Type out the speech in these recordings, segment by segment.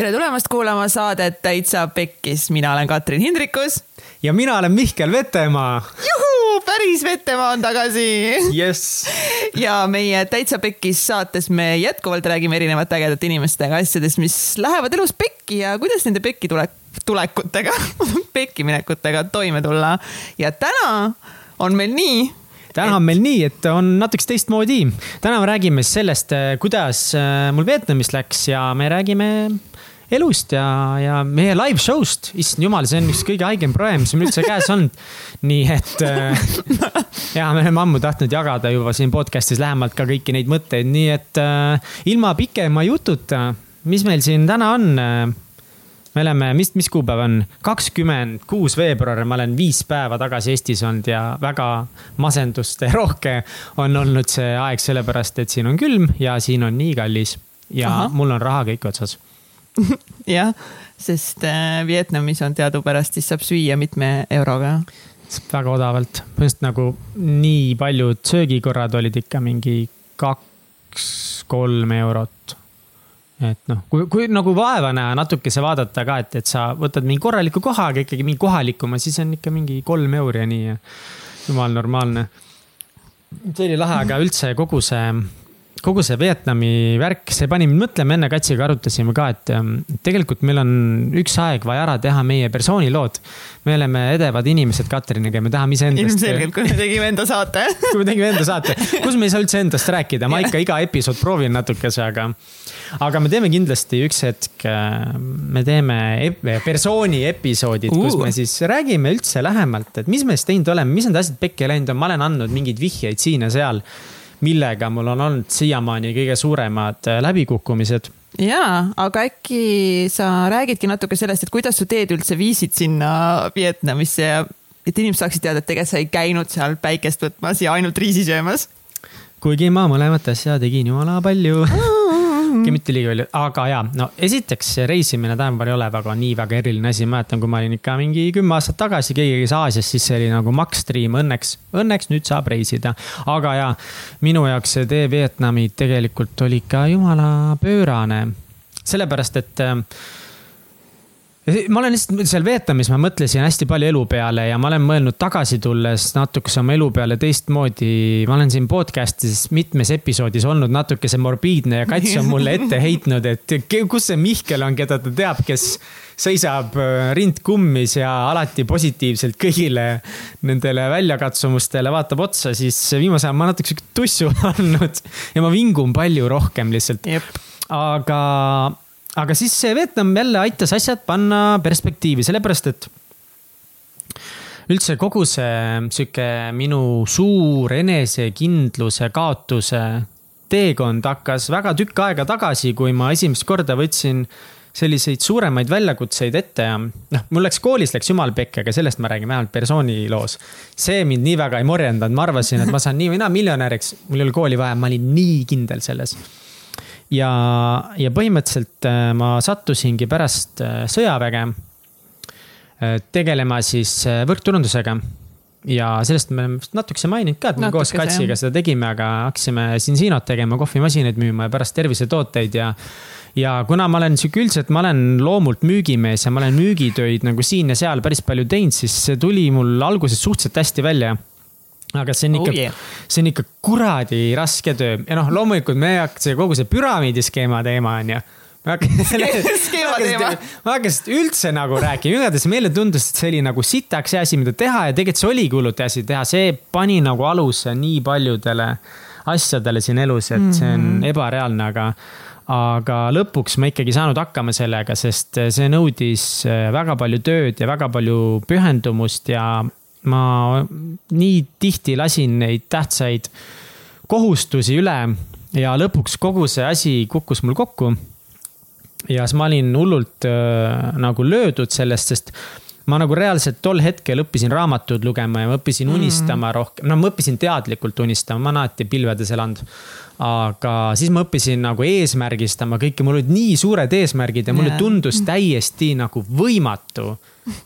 tere tulemast kuulama saadet Täitsa Pekkis, mina olen Katrin Hindrikus. ja mina olen Mihkel Vetemaa. juhuu, päris Vetemaa on tagasi jess. ja meie Täitsa Pekkis saates me jätkuvalt räägime erinevate ägedate inimestega asjadest, mis lähevad elus pekki ja kuidas nende pekki tulek, tulekutega pekki minekutega toime tulla. ja täna on meil nii täna on meil nii, et on natukese teistmoodi. täna me räägime sellest, kuidas äh, mul Vietnamis läks ja me räägime elust ja, ja meie live show'st. issand jumal, see on üks kõige haigem proem, mis meil üldse käes on. nii et äh, ja me oleme ammu tahtnud jagada juba siin podcast'is lähemalt ka kõiki neid mõtteid, nii et äh, ilma pikema jututa, mis meil siin täna on äh, me oleme, mis, mis kuupäev on? kakskümmend kuus veebruar, ma olen viis päeva tagasi Eestis olnud ja väga masenduste rohke on olnud see aeg, sellepärast et siin on külm ja siin on nii kallis. ja Aha. mul on raha kõik otsas jah, sest äh, Vietnamis on teadupärast, siis saab süüa mitme euroga. väga odavalt, põhimõtteliselt nagu nii paljud söögikorrad olid ikka mingi kaks-kolm eurot et noh, kui, kui nagu vaeva näha, natukese vaadata ka, et, et sa võtad mingi korraliku koha, aga ikkagi mingi kohalikuma, siis on ikka mingi kolm euri ja nii ja jumal normaalne. see oli lahe, aga üldse kogu see kogu see Vietnami värk, see pani mind mõtlema, enne Katsiga arutasime ka, et ähm, tegelikult meil on üks aeg vaja ära teha meie persoonilood. me oleme edevad inimesed Katriniga ja me tahame iseendast. ilmselgelt, kui me tegime enda saate kui me tegime enda saate, kus me ei saa üldse endast rääkida, ma ikka iga episood proovin natukese, aga. aga me teeme kindlasti üks hetk, äh, me teeme ep persooni episoodid uh., kus me siis räägime üldse lähemalt, et mis me siis teinud oleme, mis need asjad pekki läinud on, ma olen andnud mingeid vihjeid siin ja seal millega mul on olnud siiamaani kõige suuremad äh, läbikukkumised jaa, aga äkki sa räägidki natuke sellest, et kuidas su teed üldse viisid sinna Vietnamisse ja et inimesed saaksid teada, et tegelikult sa ei käinud seal päikest võtmas ja ainult riisi söömas. kuigi ma mõlemat asja tegin jumala palju. Mitte liiga palju, aga ja, no esiteks reisimine tänapäeval ei ole väga nii väga eriline asi, mäletan, kui ma olin ikka mingi kümme aastat tagasi, keegi käis Aasias, siis see oli nagu Max-Stream, õnneks, õnneks nüüd saab reisida. aga ja, minu jaoks see tee Vietnami tegelikult oli ikka jumala pöörane. sellepärast, et äh, ma olen lihtsalt seal Vietnamis, ma mõtlesin hästi palju elu peale ja ma olen mõelnud tagasi tulles natukese oma elu peale teistmoodi. ma olen siin podcast'is mitmes episoodis olnud natukese morbiidne ja Kats on mulle ette heitnud, et kus see Mihkel on, keda ta teab, kes seisab äh, rind kummis ja alati positiivselt kõigile nendele väljakatsumustele vaatab otsa, siis viimasel ajal ma natuke sihuke tussu olnud ja ma vingun palju rohkem lihtsalt. aga aga siis see Vietnam jälle aitas asjad panna perspektiivi, sellepärast et üldse kogu see sihuke minu suur enesekindluse kaotuse teekond hakkas väga tükk aega tagasi, kui ma esimest korda võtsin selliseid suuremaid väljakutseid ette ja noh, mul läks koolis läks jumal pekki, aga sellest ma räägin vähemalt persooniloos. see mind nii väga ei morjendanud, ma arvasin, et ma saan nii või naa miljonäriks, mul ei ole kooli vaja, ma olin nii kindel selles ja, ja põhimõtteliselt äh, ma sattusingi pärast äh, sõjaväge äh, tegelema siis võrkturundusega. ja sellest me oleme natukese maininud ka, et me koos Katsiga seda tegime, aga hakkasime Sinsinot tegema, kohvimasinaid müüma ja pärast tervisetooteid ja ja kuna ma olen sihuke üldiselt, ma olen loomult müügimees ja ma olen müügitöid nagu siin ja seal päris palju teinud, siis see tuli mul alguses suhteliselt hästi välja aga see on ikka oh yeah., see on ikka kuradi raske töö. Ja noh, loomulikult me ei hakka see kogu see püramiidiskeema teema on ju. Ma hakkasin üldse nagu rääkima, igatahes meile tundus, et see oli nagu sitaks hea asi, mida teha ja tegelikult see oligi hullult hea asi teha, see pani nagu aluse nii paljudele asjadele siin elus, et see on mhm. ebareaalne, aga aga lõpuks ma ikkagi saanud hakkama sellega, sest see nõudis väga palju tööd ja väga palju pühendumust ja ma nii tihti lasin neid tähtsaid kohustusi üle ja lõpuks kogu see asi kukkus mul kokku. ja siis ma olin hullult äh, nagu löödud sellest, sest ma nagu reaalselt tol hetkel õppisin raamatuid lugema ja ma õppisin mm unistama rohkem, no ma õppisin teadlikult unistama, ma olen alati pilvedes elanud. aga siis ma õppisin nagu eesmärgistama kõike, mul olid nii suured eesmärgid ja mulle yeah. tundus täiesti nagu võimatu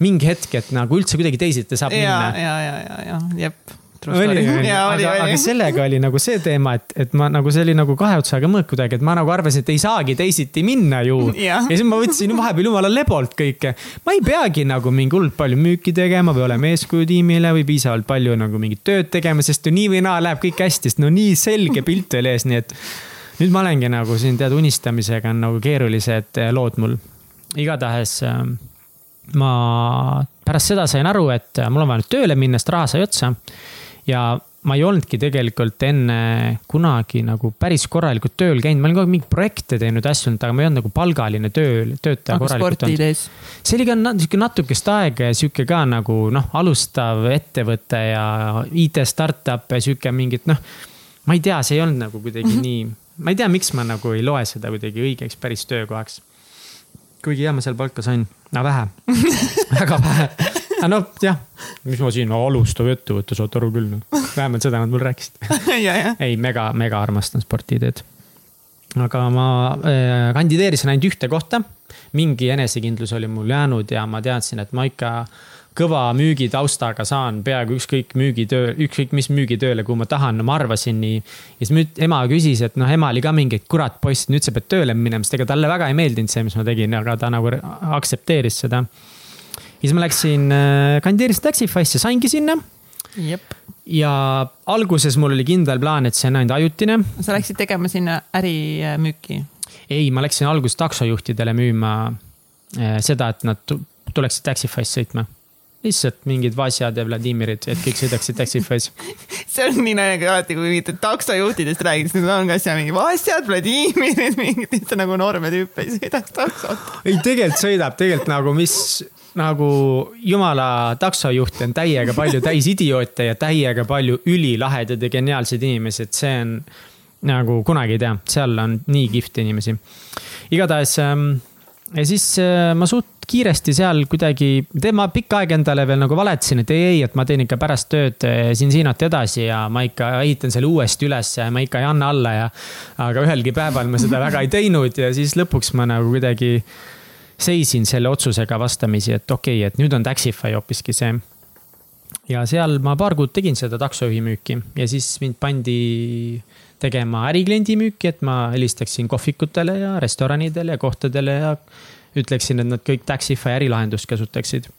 mingi hetk, et nagu üldse kuidagi teisiti saab ja, minna. ja, ja, ja, ja, jep oli, oli, aga, aga sellega oli nagu see teema, et, et ma nagu see oli nagu kahe otsaga mõõk kuidagi, et ma nagu arvasin, et ei saagi teisiti minna ju. ja siis ma võtsin vahepeal jumala lebolt kõike. ma ei peagi nagu mingi hullult palju müüki tegema või olema eeskuju tiimile või piisavalt palju nagu mingit tööd tegema, sest ju nii või naa läheb kõik hästi, sest no nii selge pilt oli ees, nii et nüüd ma olengi nagu siin tead unistamisega on nagu keerulised lood mul. igatahes ähm, ma pärast seda sain aru, et mul on vaja nüüd tööle minna, sest raha sai otsa. ja ma ei olnudki tegelikult enne kunagi nagu päris korralikult tööl käinud, ma olin kogu aeg mingeid projekte teinud, asju olnud, aga ma ei olnud nagu palgaline tööl, töötaja korralikult olnud. see oli ka sihuke natukest aega ja sihuke ka nagu noh, alustav ettevõte ja IT startup ja sihuke mingit noh. ma ei tea, see ei olnud nagu kuidagi mm -hmm. nii, ma ei tea, miks ma nagu ei loe seda kuidagi õigeks päris töökohaks. kuigi jah, ma seal palka sain no vähe väga vähe. aga noh, jah, mis ma siin no, alustav ettevõte, saate aru küll. Noh. vähemalt seda nad mulle rääkisid ei, mega, mega armastan sportiideed. aga ma äh, kandideerisin ainult ühte kohta. mingi enesekindlus oli mul jäänud ja ma teadsin, et ma ikka kõva müügitaustaga saan peaaegu ükskõik müügitöö, ükskõik mis müügitööle, kuhu ma tahan, no ma arvasin nii. ja siis ema küsis, et noh, ema oli ka mingi, et kurat, poiss, nüüd sa pead tööle minema, sest ega talle väga ei meeldinud see, mis ma tegin, aga ta nagu aktsepteeris seda. ja siis ma läksin, äh, kandideerisin Taxify'sse, saingi sinna. ja alguses mul oli kindel plaan, et see on ainult ajutine. sa läksid tegema sinna ärimüüki? ei, ma läksin alguses taksojuhtidele müüma äh, seda, et nad tuleksid Taxify'sse sõitma lihtsalt mingid Vasjad ja Vladimirid, et kõik sõidaksid Taxify's see on nii naljakas alati, kui mingitest taksojuhtidest räägid, siis on ka seal mingi Vasjad, Vladimirid, mingid lihtsalt nagu noorme tüüp ei sõidaks taksot. ei, tegelikult sõidab, tegelikult nagu mis nagu jumala taksojuhte on täiega palju täis idioote ja täiega palju ülilahedad ja geniaalsed inimesed, see on nagu kunagi ei tea, seal on nii kihvte inimesi. igatahes ähm, ja siis äh, ma suht kiiresti seal kuidagi, ma pikka aega endale veel nagu valetasin, et ei, ei, et ma teen ikka pärast tööd äh, siin-siinat edasi ja ma ikka ehitan selle uuesti üles ja ma ikka ei anna alla ja. aga ühelgi päeval ma seda väga ei teinud ja siis lõpuks ma nagu kuidagi seisin selle otsusega vastamisi, et okei okay,, et nüüd on Taxify hoopiski see. ja seal ma paar kuud tegin seda taksojuhi müüki ja siis mind pandi tegema ärikliendi müüki, et ma helistaksin kohvikutele ja restoranidele ja kohtadele ja ütleksin, et nad kõik Taxify ärilahendust kasutaksid.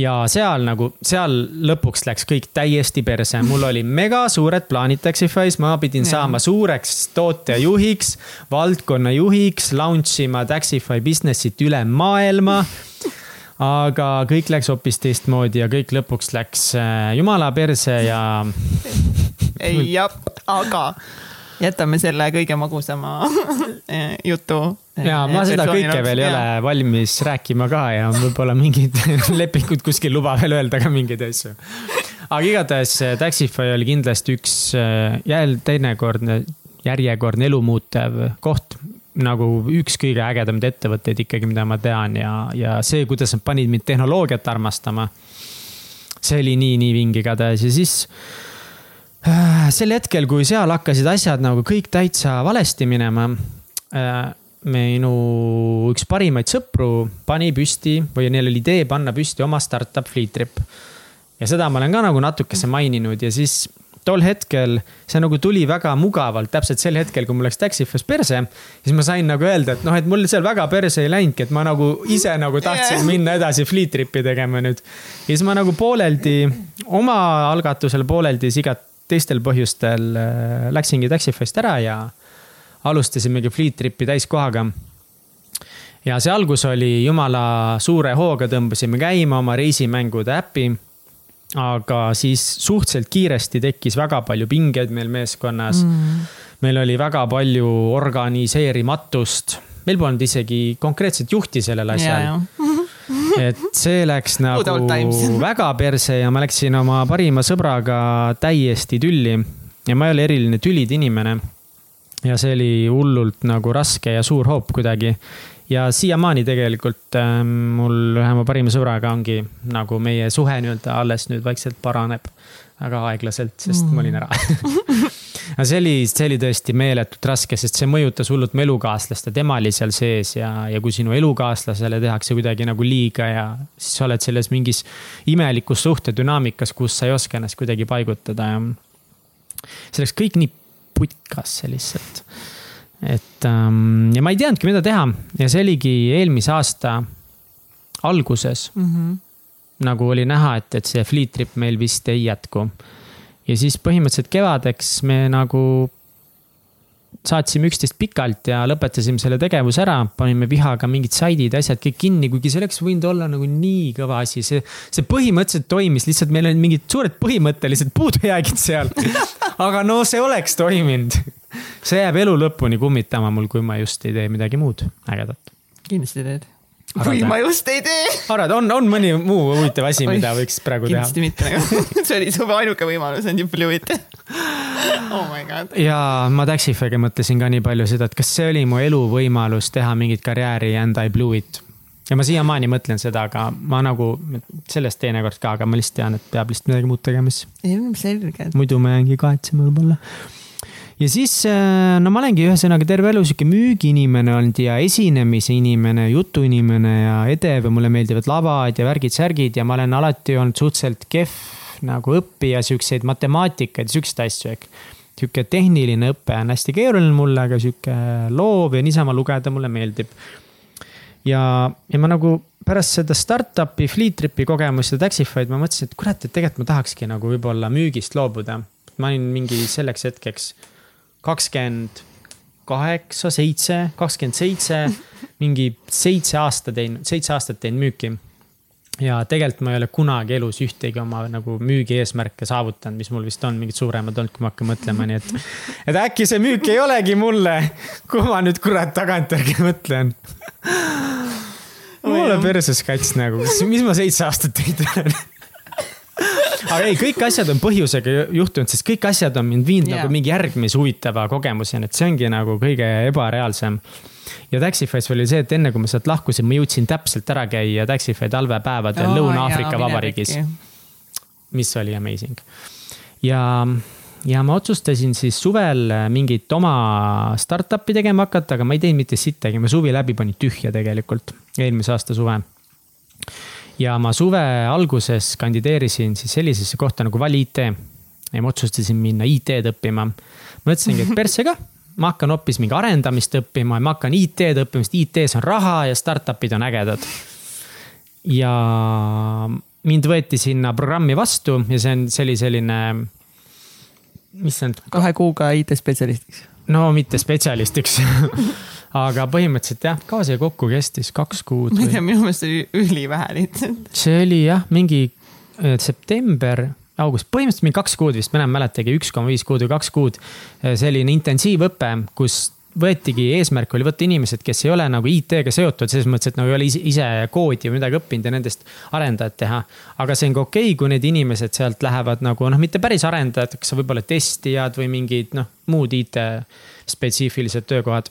ja seal nagu, seal lõpuks läks kõik täiesti perse, mul oli mega suured plaanid Taxify's, ma pidin ja. saama suureks tootejuhiks, valdkonnajuhiks, launch ima Taxify business'it üle maailma aga kõik läks hoopis teistmoodi ja kõik lõpuks läks äh, jumala perse ja. ei jah, aga jätame selle kõige magusama jutu. Ja ma seda kõike veel ei ole valmis rääkima ka ja võib-olla mingid lepingud kuskil luba veel öelda ka mingeid asju. aga igatahes äh, Taxify oli kindlasti üks äh, jälle teinekordne, järjekordne elumuutev koht nagu üks kõige ägedamaid ettevõtteid ikkagi, mida ma tean ja, ja see, kuidas nad panid mind tehnoloogiat armastama. see oli nii, nii vinge igatahes ja siis äh, sel hetkel, kui seal hakkasid asjad nagu kõik täitsa valesti minema äh,. Minu üks parimaid sõpru pani püsti või neil oli idee panna püsti oma startup Fleet Trip. ja seda ma olen ka nagu natukese maininud ja siis tol hetkel see nagu tuli väga mugavalt, täpselt sel hetkel, kui mul läks Taxify's perse. siis ma sain nagu öelda, et noh, et mul seal väga perse ei läinudki, et ma nagu ise nagu tahtsin yeah. minna edasi fleet trip'i tegema nüüd. ja siis ma nagu pooleldi, oma algatusel pooleldi sigat teistel põhjustel äh, läksingi Taxify'st ära ja alustasimegi fleet trip'i täiskohaga. Ja see algus oli jumala suure hooga, tõmbasime käima oma reisimängude äpi aga siis suhteliselt kiiresti tekkis väga palju pingeid meil meeskonnas. Mm.. meil oli väga palju organiseerimatust, meil polnud isegi konkreetset juhti sellel asjal. yeah,. et see läks nagu väga perse ja ma läksin oma parima sõbraga täiesti tülli. Ja ma ei ole eriline tülide inimene. Ja see oli hullult nagu raske ja suur hoop kuidagi ja siiamaani tegelikult äh, mul ühe oma parima sõbraga ongi nagu meie suhe nii-öelda alles nüüd vaikselt paraneb. väga aeglaselt, sest mm. ma olin ära no see oli, see oli tõesti meeletult raske, sest see mõjutas hullult mu elukaaslast ja tema oli seal sees ja, ja kui sinu elukaaslasele tehakse kuidagi nagu liiga ja siis sa oled selles mingis imelikus suhtedünaamikas, kus sa ei oska ennast kuidagi paigutada ja. see läks kõik nii putkasse lihtsalt. et ähm, ja ma ei teadnudki, mida teha ja see oligi eelmise aasta alguses mm. -hmm. nagu oli näha, et, et see fleet trip meil vist ei jätku ja siis põhimõtteliselt kevadeks me nagu saatsime üksteist pikalt ja lõpetasime selle tegevuse ära, panime vihaga mingid saidid, asjad kõik kinni, kuigi see oleks võinud olla nagu nii kõva asi, see, see põhimõtteliselt toimis, lihtsalt meil olid mingid suured põhimõttelised puudujäägid seal. aga no see oleks toiminud. see jääb elu lõpuni kummitama mul, kui ma just ei tee midagi muud ägedat. kindlasti teed või ma just ei tee. arvad, on, on mõni muu huvitav asi, mida võiks praegu teha? kindlasti mitte nagu, see oli su ainuke võimalus, on ju fluid oh my god. ja ma Taxify'ga mõtlesin ka nii palju seda, et kas see oli mu eluvõimalus teha mingit karjääri and I blew it. Ja ma siiamaani mõtlen seda, aga ma nagu, sellest teinekord ka, aga ma lihtsalt tean, et peab lihtsalt midagi muud tegema siis. ilmselgelt. muidu ma jäängi kahetsema võib-olla ja siis, äh, no ma olengi ühesõnaga terve elu sihuke müügiinimene olnud ja esinemise inimene, jutuinimene ja edev ja mulle meeldivad lavad ja värgid-särgid ja ma olen alati olnud suhteliselt kehv nagu õppija siukseid matemaatikaid, siukseid asju, ehk sihuke tehniline õpe on hästi keeruline mulle, aga sihuke loov ja niisama lugeda mulle meeldib. Ja, ja ma nagu pärast seda startup'i, Fleet Tripi kogemust ja Taxify'd ma mõtlesin, et kurat, et tegelikult ma tahakski nagu võib-olla müügist loobuda. ma olin mingi selleks hetkeks kakskümmend kaheksa, seitse, kakskümmend seitse, mingi seitse aasta teinud, seitse aastat teinud müüki. Ja tegelikult ma ei ole kunagi elus ühtegi oma nagu müügi eesmärke saavutanud, mis mul vist on mingid suuremad olnud, kui ma hakkan mõtlema, nii et. et äkki see müük ei olegi mulle, kui ma nüüd kurat tagantjärgi mõtlen. mulle perses kats nagu, mis ma seitse aastat teinud olen aga ei, kõik asjad on põhjusega juhtunud, sest kõik asjad on mind viinud yeah. nagu mingi järgmise huvitava kogemuseni, et see ongi nagu kõige ebareaalsem. ja Taxify's oli see, et enne kui ma sealt lahkusin, ma jõudsin täpselt ära käia Taxify talvepäevadel oh, Lõuna-Aafrika Vabariigis. mis oli amazing. ja, ja ma otsustasin siis suvel mingit oma startup'i tegema hakata, aga ma ei teinud mitte sittagi, ma suvi läbi panin tühja tegelikult, eelmise aasta suve ja ma suve alguses kandideerisin siis sellisesse kohta nagu Vali IT. ja ma otsustasin minna IT-d õppima. mõtlesingi, et persse kah, ma hakkan hoopis mingi arendamist õppima ja ma hakkan IT-d õppima, sest IT-s on raha ja startup'id on ägedad. ja mind võeti sinna programmi vastu ja see on, see oli selline, mis see on? kahe kuuga IT-spetsialistiks. no mitte spetsialistiks aga põhimõtteliselt jah, kaua see kokku kestis, kaks kuud? ma ei tea, minu meelest oli ülivähe lihtsalt. see oli jah, mingi äh, september, august, põhimõtteliselt mingi kaks kuud vist, ma enam ei mäletagi, üks koma viis kuud või kaks kuud. Äh, selline intensiivõpe, kus võetigi, eesmärk oli võtta inimesed, kes ei ole nagu IT-ga seotud, selles mõttes, et nagu ei ole ise, ise koodi või midagi õppinud ja nendest arendajad teha. aga see on ka okei okay,, kui need inimesed sealt lähevad nagu noh, mitte päris arendajateks, võib-olla testijad või mingid noh, muud IT spetsiifilised töökohad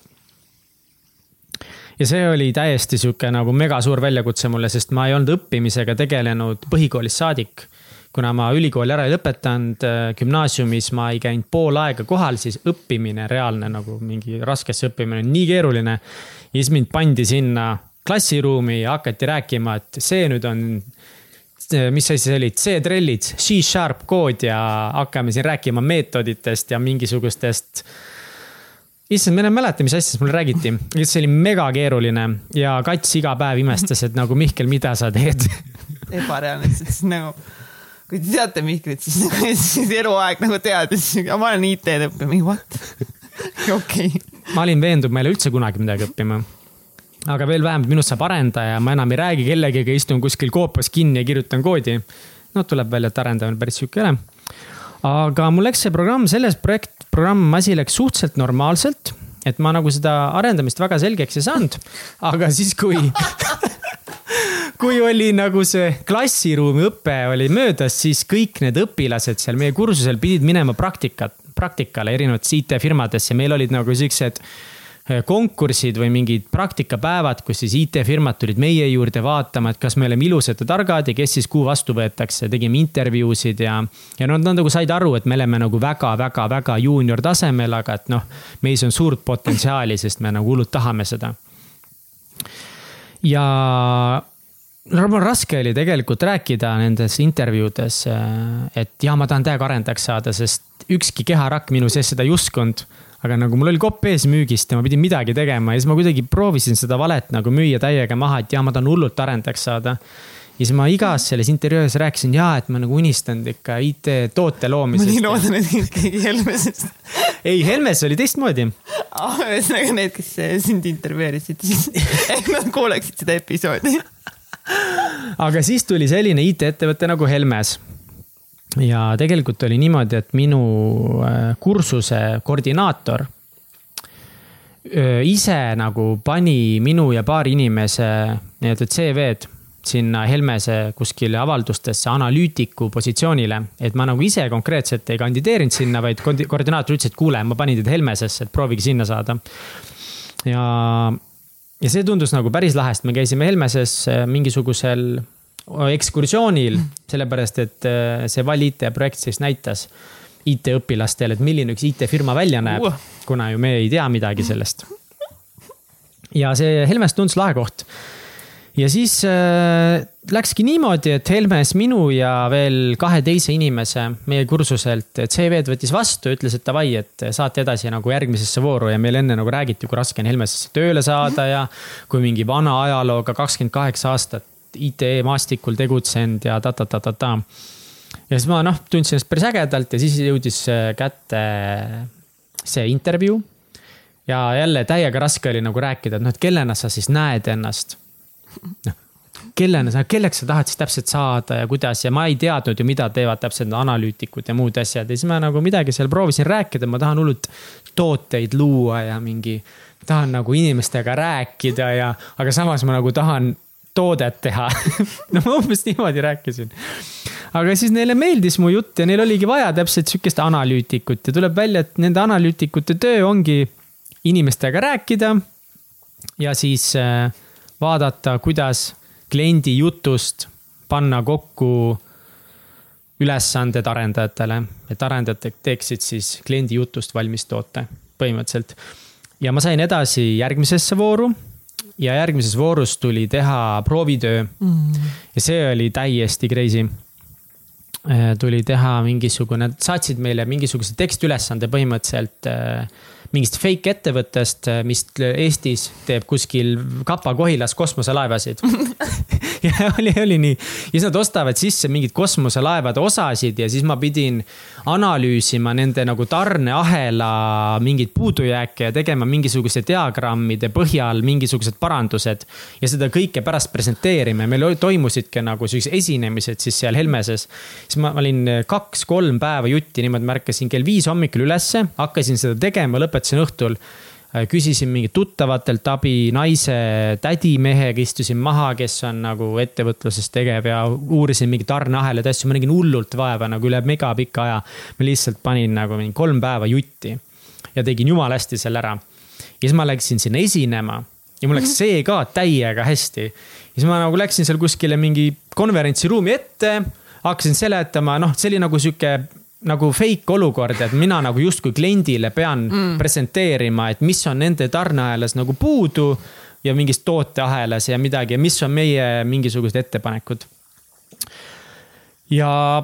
ja see oli täiesti sihuke nagu mega suur väljakutse mulle, sest ma ei olnud õppimisega tegelenud põhikoolist saadik. kuna ma ülikooli ära ei lõpetanud, äh, gümnaasiumis ma ei käinud pool aega kohal, siis õppimine, reaalne nagu mingi raskesse õppimine on nii keeruline. ja siis mind pandi sinna klassiruumi ja hakati rääkima, et see nüüd on mis asi see oli, C-trellid, C-sharp kood ja hakkame siin rääkima meetoditest ja mingisugustest issand, ma enam ei mäleta, mis asjadest mulle räägiti, see oli mega keeruline ja kats iga päev imestas, et nagu Mihkel, mida sa teed ebareaalne, sest nagu kui te teate Mihklit, siis, siis eluaeg nagu teadis, ma olen IT-d õppinud, mingi what? okei okay.. ma olin veendunud, ma ei ole üldse kunagi midagi õppima. aga veel vähem, minust saab arendaja, ma enam ei räägi kellegagi, istun kuskil koopas kinni ja kirjutan koodi. no tuleb välja, et arendamine päris sihuke ole aga mul läks see programm, selles projekt, programm, asi läks suhteliselt normaalselt. et ma nagu seda arendamist väga selgeks ei saanud, aga siis, kui kui oli nagu see klassiruumi õpe oli möödas, siis kõik need õpilased seal meie kursusel pidid minema praktikat, praktikale erinevatesse IT-firmadesse, meil olid nagu siuksed konkursid või mingid praktikapäevad, kus siis IT-firmad tulid meie juurde vaatama, et kas me oleme ilusad ja targad ja kes siis kuhu vastu võetakse. tegime intervjuusid ja, ja nad, nad nagu said aru, et me oleme nagu väga-väga-väga juunior tasemel, aga et noh, meis on suurt potentsiaali, sest me nagu hullult tahame seda. ja no raske oli tegelikult rääkida nendes intervjuudes, et ja ma tahan täiega arendajaks saada, sest ükski keharakk minu sees seda ei uskunud aga nagu mul oli kopp ees müügist ja ma pidin midagi tegema ja siis ma kuidagi proovisin seda valet nagu müüa täiega maha, et jaa, ma tahan hullult arendajaks saada. ja siis ma igas selles intervjuus rääkisin jaa, et ma nagu unistan ikka IT-toote loomisest. ma nii loodan, et keegi Helmesest ei, Helmes oli teistmoodi ah,. ühesõnaga need, kes sind intervjueerisid, siis ehk nad kuuleksid seda episoodi aga siis tuli selline IT-ettevõte nagu Helmes ja tegelikult oli niimoodi, et minu äh, kursuse koordinaator ise nagu pani minu ja paari inimese nii-öelda CV-d sinna Helmese kuskile avaldustesse analüütiku positsioonile. et ma nagu ise konkreetselt ei kandideerinud sinna, vaid koordinaator ütles, et kuule, ma panin teid Helmesesse, et proovige sinna saada. ja, ja see tundus nagu päris lahe, sest me käisime Helmeses mingisugusel ekskursioonil, sellepärast et äh, see Val IT projekt siis näitas IT-õpilastele, et milline üks IT-firma välja näeb kuna ju me ei tea midagi sellest. ja see Helmes tundus lahe koht. ja siis äh, läkski niimoodi, et Helmes minu ja veel kahe teise inimese meie kursuselt CV-d võttis vastu, ütles, et davai, et saate edasi nagu järgmisesse vooru ja meil enne nagu räägiti, kui raske on Helmesesse tööle saada ja kui mingi vana ajalooga kakskümmend kaheksa aastat IT-maastikul tegutsenud ja ta-ta-ta-ta-ta. ja siis ma noh, tundsin ennast päris ägedalt ja siis jõudis äh, kätte see intervjuu. ja jälle täiega raske oli nagu rääkida, et noh, et kellena sa siis näed ennast. noh, kellena sa, kelleks sa tahad siis täpselt saada ja kuidas ja ma ei teadnud ju, mida teevad täpselt analüütikud ja muud asjad ja siis ma nagu midagi seal proovisin rääkida, ma tahan hullult tooteid luua ja mingi tahan nagu inimestega rääkida ja, aga samas ma nagu tahan toodet teha no ma umbes niimoodi rääkisin. aga siis neile meeldis mu jutt ja neil oligi vaja täpselt sihukest analüütikut ja tuleb välja, et nende analüütikute töö ongi inimestega rääkida. ja siis äh, vaadata, kuidas kliendi jutust panna kokku ülesanded arendajatele, et arendajad teeksid siis kliendi jutust valmis toote põhimõtteliselt. ja ma sain edasi järgmisesse vooru ja järgmises voorus tuli teha proovitöö mm. ja see oli täiesti crazy. Äh, tuli teha mingisugune, saatsid meile mingisuguse tekstülesande põhimõtteliselt äh, mingist fake ettevõttest, äh, mis Eestis teeb kuskil Kapa-Kohilas kosmoselaevasid ja oli, oli nii. ja siis nad ostavad sisse mingeid kosmoselaevade osasid ja siis ma pidin analüüsima nende nagu tarneahela mingeid puudujääke ja tegema mingisuguste diagrammide põhjal mingisugused parandused. ja seda kõike pärast presenteerima ja meil toimusidki nagu siuksed esinemised siis seal Helmeses. siis ma olin kaks-kolm päeva jutti niimoodi, ma ärkasin kell viis hommikul ülesse, hakkasin seda tegema, lõpetasin lõpetasin õhtul äh, küsisin mingit tuttavatelt abi, naise tädimehega istusin maha, kes on nagu ettevõtluses tegev ja uurisin mingeid tarneahelaid, asju, ma nägin hullult vaeva nagu üle megapika aja. ma lihtsalt panin nagu mingi kolm päeva jutti ja tegin jumala hästi selle ära. ja siis ma läksin sinna esinema ja mul läks see ka täiega hästi. ja siis ma nagu läksin seal kuskile mingi konverentsiruumi ette, hakkasin seletama, noh, see oli nagu sihuke nagu fake olukord, et mina nagu justkui kliendile pean mm. presenteerima, et mis on nende tarneahelas nagu puudu ja mingis tooteahelas ja midagi ja mis on meie mingisugused ettepanekud. ja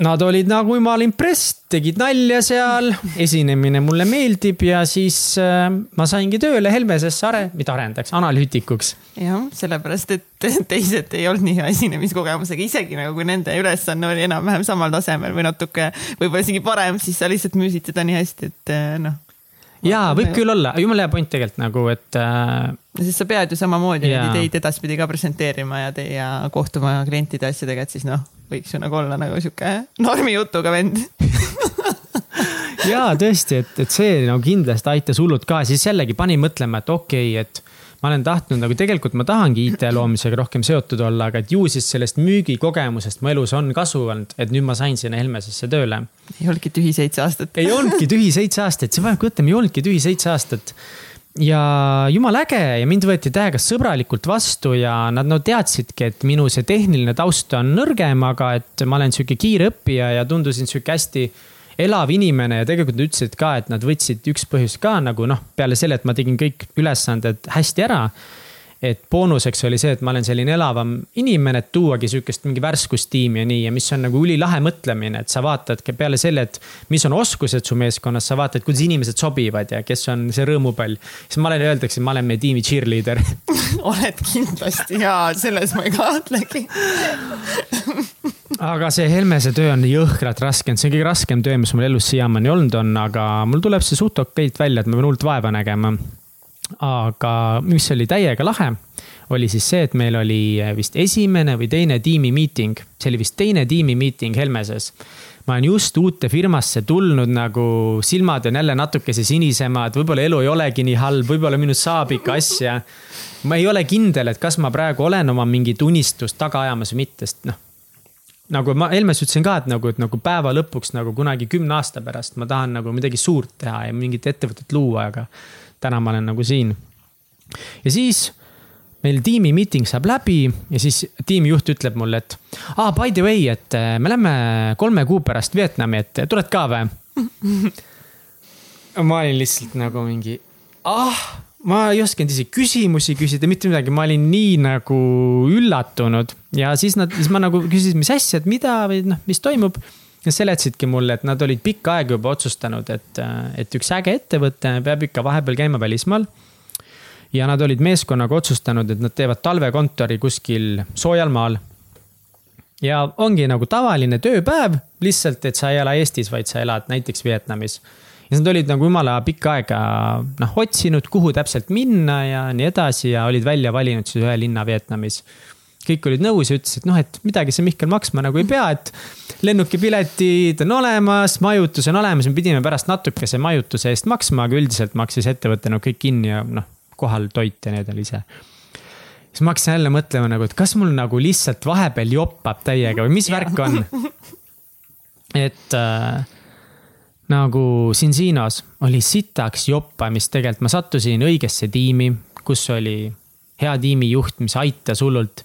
Nad olid nagu jumal impressed, tegid nalja seal, esinemine mulle meeldib ja siis äh, ma saingi tööle Helmesesse are-, mitte arendajaks, analüütikuks. jah, sellepärast, et teised ei olnud nii hea esinemiskogemusega, isegi nagu kui nende ülesanne oli enam-vähem samal tasemel või natuke võib-olla isegi parem, siis sa lihtsalt müüsid seda nii hästi, et äh, noh. Jaa, võib küll olla, jumala hea point tegelikult nagu, et äh.... sest sa pead ju samamoodi neid ideid edaspidi ka presenteerima ja, ja kohtuma klientide asjadega, et siis noh võiks ju nagu olla nagu sihuke normijutuga vend. Ja tõesti, et, et see nagu kindlasti aitas hullult ka, siis jällegi pani mõtlema, et okei okay,, et ma olen tahtnud nagu tegelikult ma tahangi IT loomisega rohkem seotud olla, aga et ju siis sellest müügikogemusest mu elus on kasu olnud, et nüüd ma sain sinna Helmesesse tööle. ei olnudki tühi seitse aastat. Ei olnudki tühi seitse aastat, see peabki mõtlema, ei olnudki tühi seitse aastat ja jumala äge ja mind võeti täiega sõbralikult vastu ja nad no teadsidki, et minu see tehniline taust on nõrgem, aga et ma olen sihuke kiire õppija ja tundusin sihuke hästi elav inimene ja tegelikult nad ütlesid ka, et nad võtsid üks põhjus ka nagu noh, peale selle, et ma tegin kõik ülesanded hästi ära et boonuseks oli see, et ma olen selline elavam inimene, et tuuagi sihukest mingi värskust tiimi ja nii ja mis on nagu ülilahe mõtlemine, et sa vaatadki peale selle, et mis on oskused su meeskonnas, sa vaatad, kuidas inimesed sobivad ja kes on see rõõmupall. siis ma olen, öeldakse, ma olen meie tiimi cheerleader. Oled kindlasti ja selles ma ei kahtlegi. Aga see Helmese töö on jõhkralt raske, see on kõige raskem töö, mis mul elus siiamaani olnud on, aga mul tuleb see suht okeilt välja, et ma pean hullult vaeva nägema aga mis oli täiega lahe, oli siis see, et meil oli vist esimene või teine tiimimiiting, see oli vist teine tiimimiiting Helmeses. ma olen just uute firmasse tulnud nagu silmad on jälle natukese sinisemad, võib-olla elu ei olegi nii halb, võib-olla minust saab ikka asja. ma ei ole kindel, et kas ma praegu olen oma mingit unistust taga ajamas või mitte, sest noh nagu ma Helmes ütlesin ka, et nagu, et nagu päeva lõpuks nagu kunagi kümne aasta pärast ma tahan nagu midagi suurt teha ja mingit ettevõtet luua, aga täna ma olen nagu siin. ja siis meil tiimi meeting saab läbi ja siis tiimijuht ütleb mulle, et aa, by the way, et äh, me lähme kolme kuu pärast Vietnami, et tuled ka või? ma olin lihtsalt nagu mingi, ah, ma ei osanud isegi küsimusi küsida, mitte midagi, ma olin nii nagu üllatunud ja siis nad, siis ma nagu küsisin, mis asja, et mida või noh, mis toimub Nad seletasidki mulle, et nad olid pikka aega juba otsustanud, et, et üks äge ettevõte peab ikka vahepeal käima välismaal. ja nad olid meeskonnaga otsustanud, et nad teevad talvekontori kuskil soojal maal. ja ongi nagu tavaline tööpäev, lihtsalt, et sa ei ela Eestis, vaid sa elad näiteks Vietnamis. ja nad olid nagu jumala pikka aega noh, otsinud, kuhu täpselt minna ja nii edasi ja olid välja valinud siis ühe linna Vietnamis kõik olid nõus ja ütlesid, noh, et midagi see Mihkel maksma nagu ei pea, et lennukipiletid on olemas, majutus on olemas, me pidime pärast natukese majutuse eest maksma, aga üldiselt maksis ettevõte nagu kõik kinni ja noh, kohal toit ja need oli ise. siis ma hakkasin jälle mõtlema nagu, et kas mul nagu lihtsalt vahepeal joppab täiega või mis värk on. et äh, nagu siin Siinos oli sitaks joppamist, tegelikult ma sattusin õigesse tiimi, kus oli hea tiimijuht, mis aitas hullult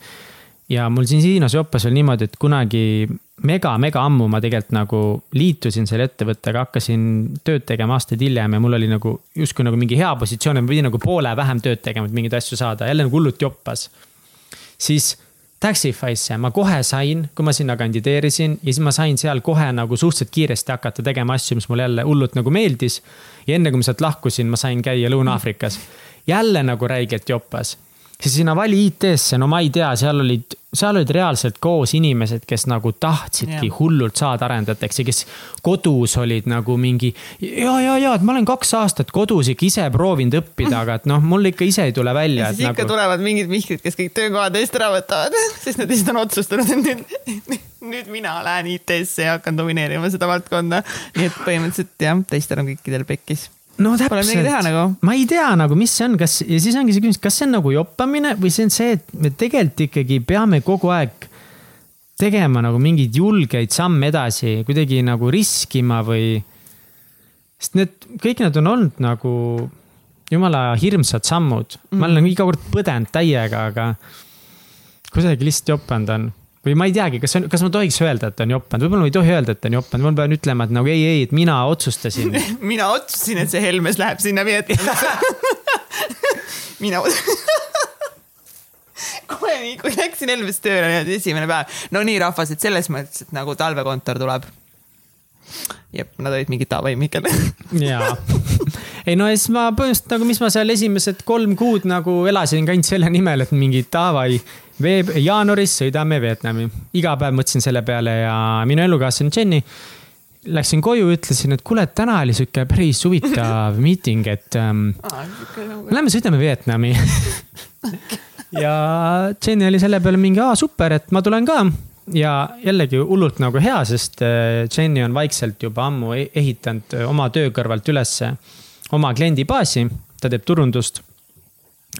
ja mul siin Siinos joppas veel niimoodi, et kunagi mega-mega ammu ma tegelikult nagu liitusin selle ettevõttega, hakkasin tööd tegema aastaid hiljem ja mul oli nagu justkui nagu mingi hea positsioon ja ma pidin nagu poole vähem tööd tegema, et mingeid asju saada, jälle nagu hullult joppas. siis Taxify'sse ma kohe sain, kui ma sinna kandideerisin ja siis ma sain seal kohe nagu suhteliselt kiiresti hakata tegema asju, mis mulle jälle hullult nagu meeldis. ja enne kui ma sealt lahkusin, ma sain käia Lõuna-Aafrikas. jälle nagu räigelt joppas siis sinna Vali IT-sse, no ma ei tea, seal olid, seal olid reaalselt koos inimesed, kes nagu tahtsidki yeah. hullult saada arendajateks ja kes kodus olid nagu mingi. ja, ja, ja, et ma olen kaks aastat kodus ikka ise proovinud õppida, aga et noh, mul ikka ise ei tule välja. ja siis ikka nagu... tulevad mingid Mihklid, kes kõik töökohad eest ära võtavad, sest nad lihtsalt on otsustanud, et nüüd, nüüd mina lähen IT-sse ja hakkan domineerima seda valdkonda. nii et põhimõtteliselt jah, teistel on kõikidel pekkis no täpselt, nagu. ma ei tea nagu, mis see on, kas ja siis ongi see küsimus, kas see on nagu joppamine või see on see, et me tegelikult ikkagi peame kogu aeg tegema nagu mingeid julgeid samme edasi, kuidagi nagu riskima või. sest need, kõik need on olnud nagu jumala hirmsad sammud mm., ma olen nagu iga kord põdenud täiega, aga kuidagi lihtsalt jopanud on või ma ei teagi, kas on, kas ma tohiks öelda, et on joppanud, võib-olla ma ei tohi öelda, et on joppanud, ma pean ütlema, et nagu ei, ei, et mina otsustasin mina otsustasin, et see Helmes läheb sinna Vietnami mina kohe nii, kui läksin Helmes tööle, niimoodi esimene päev. no nii, rahvas, et selles mõttes, et nagu talvekontor tuleb. jep, nad olid mingid davai, Mihkel jaa. ei no ja siis ma põhimõtteliselt nagu, mis ma seal esimesed kolm kuud nagu elasin, ainult selle nimel, et mingi davai veeb-, jaanuaris sõidame Vietnami. iga päev mõtlesin selle peale ja minu elukaaslane Jenny. Läksin koju, ütlesin, et kuule, täna oli sihuke päris huvitav miiting, et ähm, lähme sõidame Vietnami. Ja Jenny oli selle peale mingi, aa super, et ma tulen ka. Ja jällegi hullult nagu hea, sest äh, Jenny on vaikselt juba ammu e-, ehitanud oma töö kõrvalt ülesse oma kliendibaasi, ta teeb turundust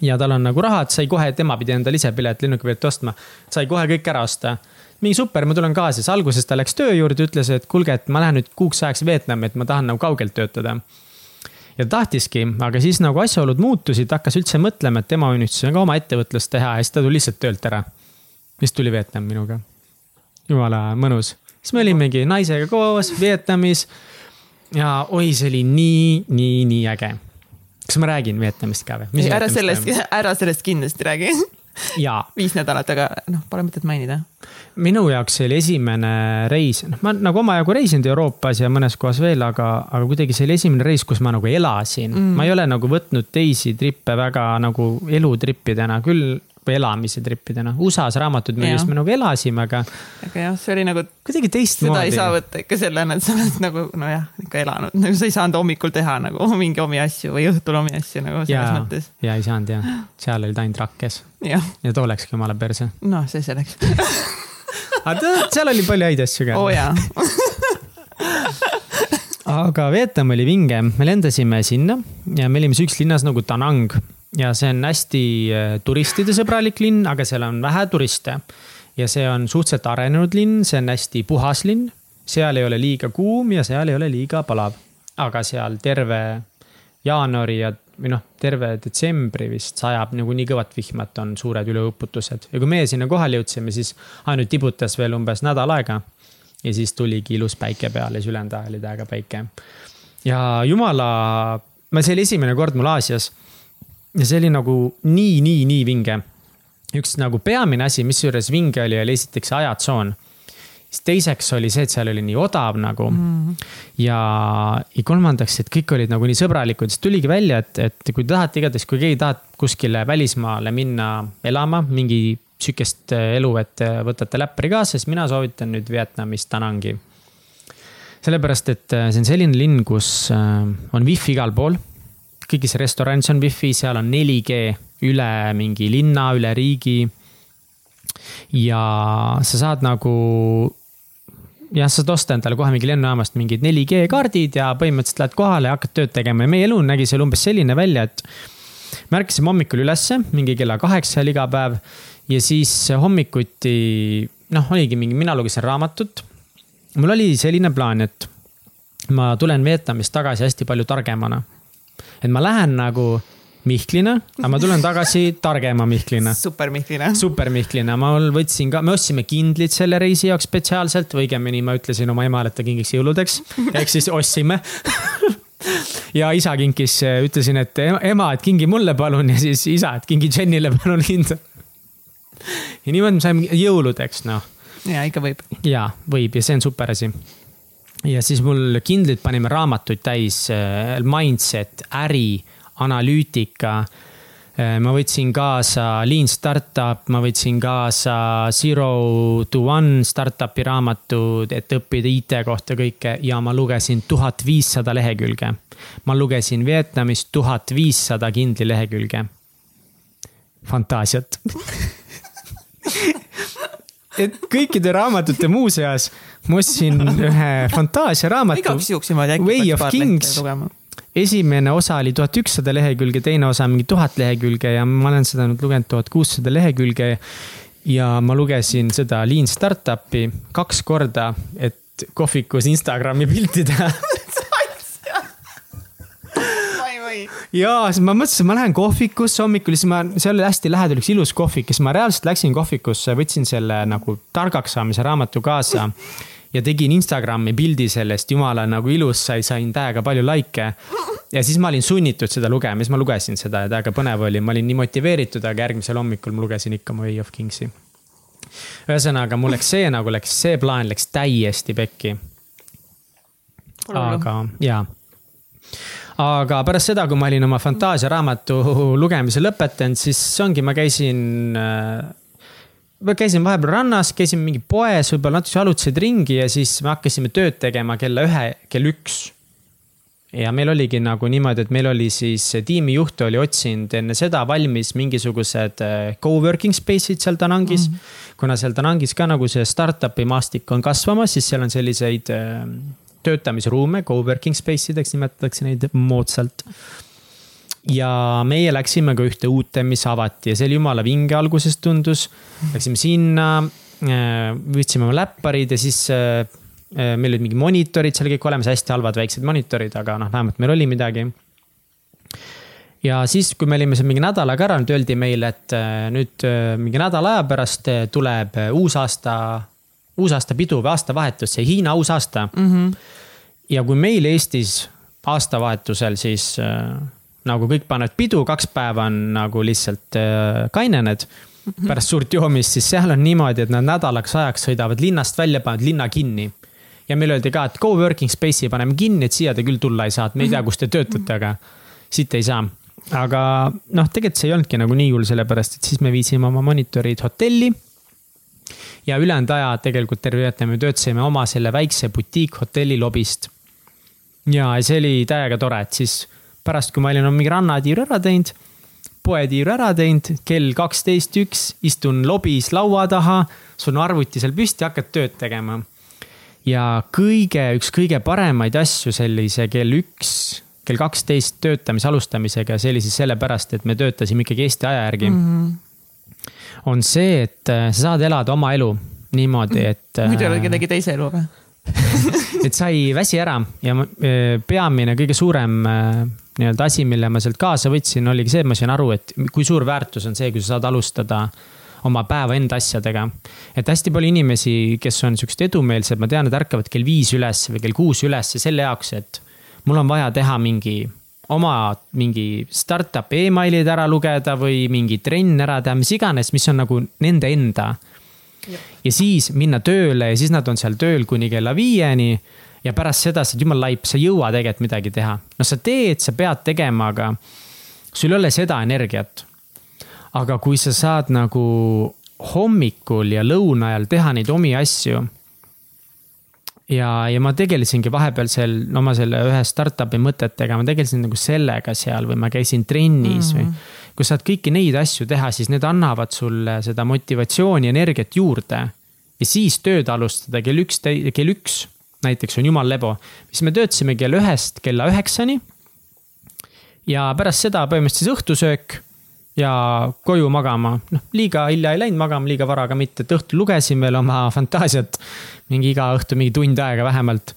ja tal on nagu raha, et sai kohe, tema pidi endale ise pilet lennukipilet ostma. sai kohe kõik ära osta. mingi super, ma tulen kaasa, siis alguses ta läks töö juurde, ütles, et kuulge, et ma lähen nüüd kuuks ajaks Vietnami, et ma tahan nagu kaugelt töötada. ja ta tahtiski, aga siis nagu asjaolud muutusid, hakkas üldse mõtlema, et tema unistus on ka oma ettevõtlust teha ja siis ta tuli lihtsalt töölt ära. siis tuli Vietnam minuga. jumala mõnus, siis me olimegi naisega koos Vietnamis. ja oi, see oli nii, nii, nii äge. Kas ma räägin Vietnamist ka või? ära sellest, ära sellest kindlasti räägi jaa. viis nädalat, aga noh, pole mõtet mainida. minu jaoks see oli esimene reis, noh, ma nagu omajagu reisinud Euroopas ja mõnes kohas veel, aga, aga kuidagi see oli esimene reis, kus ma nagu elasin mm.. ma ei ole nagu võtnud teisi trippe väga nagu elutrippidena, küll või elamise trippidena. USA-s raamatud müües me nagu elasime, aga. aga jah, see oli nagu. kuidagi teistmoodi. seda ei saa võtta ikka sellena, et sa oled nagu nojah, ikka elanud, nagu sa ei saanud hommikul teha nagu mingi omi asju või õhtul omi asju nagu selles ja, mõttes. ja ei saanud jah, seal olid ainult rakkes. ja too läkski jumala perse. noh, see selleks aga seal oli palju häid asju ka. oo oh, jaa aga Vietnam oli vinge, me lendasime sinna ja me olime sihukeses linnas nagu Danang ja see on hästi äh, turistidesõbralik linn, aga seal on vähe turiste. ja see on suhteliselt arenenud linn, see on hästi puhas linn. seal ei ole liiga kuum ja seal ei ole liiga palav. aga seal terve jaanuari ja, või noh, terve detsembri vist sajab nagu nii kõvat vihma, et on suured üleuputused. ja kui meie sinna kohale jõudsime, siis ainult tibutas veel umbes nädal aega. ja siis tuligi ilus päike peale, siis ülejäänud ajal oli täiega päike. ja jumala, see oli esimene kord mul Aasias ja see oli nagu nii, nii, nii vinge. üks nagu peamine asi, mis juures vinge oli, oli esiteks ajatsoon. siis teiseks oli see, et seal oli nii odav nagu mm. -hmm. ja, ja kolmandaks, et kõik olid nagu nii sõbralikud, siis tuligi välja, et, et kui te tahate igatahes, kui keegi tahab kuskile välismaale minna elama, mingi sihukest elu, et võtate läppari kaasa, siis mina soovitan nüüd Vietnamis Danangi. sellepärast, et see on selline linn, kus on wifi igal pool kõigis restoranides on wifi, seal on 4G üle mingi linna, üle riigi. ja sa saad nagu, jah, sa saad osta endale kohe mingi lennujaamast mingid 4G kaardid ja põhimõtteliselt lähed kohale ja hakkad tööd tegema ja meie elu nägi seal umbes selline välja, et. me ärkasime hommikul ülesse mingi kella kaheksal iga päev ja siis hommikuti, noh, oligi mingi, mina lugesin raamatut. mul oli selline plaan, et ma tulen Vietnamist tagasi hästi palju targemana et ma lähen nagu Mihklina, aga ma tulen tagasi targema Mihklina. super Mihklina. super Mihklina, ma võtsin ka, me ostsime kindlid selle reisi jaoks spetsiaalselt või õigemini ma ütlesin oma emale, et ta kingiks jõuludeks. ehk siis ostsime ja isa kinkis, ütlesin, et ema, et kingi mulle palun ja siis isa, et kingi Jennile palun hinda. ja niimoodi me saime jõuludeks, noh. ja ikka võib. ja võib ja see on super asi ja siis mul kindlalt panime raamatuid täis, äh, mindset, äri, analüütika. Äh, ma võtsin kaasa Lean Startup, ma võtsin kaasa Zero to One startup'i raamatud, et õppida IT kohta kõike ja ma lugesin tuhat viissada lehekülge. ma lugesin Vietnamis tuhat viissada kindli lehekülge. fantaasiat et kõikide raamatute muuseas ma ostsin ühe fantaasiaraamatu. igaks juhuks niimoodi äkki. Way of Kings. esimene osa oli tuhat ükssada lehekülge, teine osa mingi tuhat lehekülge ja ma olen seda nüüd lugenud tuhat kuussada lehekülge. ja ma lugesin seda Lean Startupi kaks korda, et kohvikus Instagrami pilti teha ja siis ma mõtlesin, ma lähen kohvikusse hommikul, siis ma, seal oli hästi lähedal üks ilus kohvik, siis ma reaalselt läksin kohvikusse, võtsin selle nagu targaks saamise raamatu kaasa ja tegin Instagrami pildi sellest, jumala nagu ilus, sai, sain täiega palju likee. ja siis ma olin sunnitud seda lugema, siis ma lugesin seda ja täiega põnev oli, ma olin nii motiveeritud, aga järgmisel hommikul ma lugesin ikka Way of Kingsi. ühesõnaga, mul läks see nagu läks, see plaan läks täiesti pekki. aga jaa aga pärast seda, kui ma olin oma fantaasiaraamatu lugemise lõpetanud, siis ongi, ma käisin ma käisin vahepeal rannas, käisin mingi poes, võib-olla natuke jalutasid ringi ja siis me hakkasime tööd tegema kella ühe, kell üks. ja meil oligi nagu niimoodi, et meil oli siis tiimijuht oli otsinud enne seda valmis mingisugused äh, co-working space'id seal Danangis mm. -hmm. kuna seal Danangis ka nagu see startup'i maastik on kasvamas, siis seal on selliseid äh, töötamisruume, co-working space ideks nimetatakse neid moodsalt. Ja meie läksime ka ühte uute, mis avati ja see oli jumala vinge alguses tundus. Läksime sinna, äh, võtsime oma läpparid ja siis äh, äh, meil olid mingi monitorid seal kõik olemas, hästi halvad väiksed monitorid, aga noh, vähemalt meil oli midagi. ja siis, kui me olime seal mingi nädal aega ära, nüüd öeldi meile, et nüüd mingi nädala aja pärast tuleb uusaasta, uusaastapidu või aastavahetus, see Hiina uusaasta mm. -hmm. ja kui meil Eestis aastavahetusel siis nagu kõik panevad pidu, kaks päeva on nagu lihtsalt äh, kainened -hmm. pärast suurt joomist, siis seal on niimoodi, et nad nädalaks ajaks sõidavad linnast välja, panevad linna kinni. ja meile öeldi ka, et co-working space'i paneme kinni, et siia te küll tulla ei saa, et me ei tea, kus te töötate, aga siit ei saa aga noh, tegelikult see ei olnudki nagu nii hull, sellepärast et siis me viisime oma monitorid hotelli. ja ülejäänud aja tegelikult terve me töötasime oma selle väikse butiikhotelli lobist. ja see oli täiega tore, et siis pärast, kui ma olin mingi rannatiiru ära teinud, poetiiru ära teinud, kell kaksteist üks, istun lobis laua taha, sul on arvuti seal püsti, hakkad tööd tegema. ja kõige, üks kõige paremaid asju sellise kell üks kell kaksteist töötamise alustamisega see oli siis sellepärast, et me töötasime ikkagi Eesti aja järgi mm. -hmm. on see, et äh, sa saad elada oma elu niimoodi, et. muidu ei ole kellegi teise elu või et sa ei väsi ära ja äh, peamine, kõige suurem äh, nii-öelda asi, mille ma sealt kaasa võtsin, oligi see, et ma sain aru, et kui suur väärtus on see, kui sa saad alustada oma päeva enda asjadega. et hästi palju inimesi, kes on siuksed edumeelsed, ma tean, et ärkavad kell viis üles või kell kuus üles selle jaoks, et mul on vaja teha mingi oma mingi startup'i emailid ära lugeda või mingi trenn ära teha, mis iganes, mis on nagu nende enda. ja siis minna tööle ja siis nad on seal tööl kuni kella viieni. Ja pärast seda sa oled jumala laip, sa ei jõua tegelikult midagi teha. no sa teed, sa pead tegema, aga sul ei ole seda energiat. aga kui sa saad nagu hommikul ja lõuna ajal teha neid omi asju ja, ja ma tegelesingi vahepeal seal oma selle ühe startup'i mõtetega, ma tegelesin nagu sellega seal või ma käisin trennis mm -hmm. või. kui saad kõiki neid asju teha, siis need annavad sulle seda motivatsiooni, energiat juurde. ja siis tööd alustada kell üks, kell üks näiteks on jumal lebo. siis me töötasime kell ühest kella üheksani. ja pärast seda põhimõtteliselt siis õhtusöök ja koju magama, noh, liiga hilja ei läinud magama, liiga vara ka mitte, et õhtul lugesin veel oma fantaasiat. mingi iga õhtu mingi tund aega vähemalt.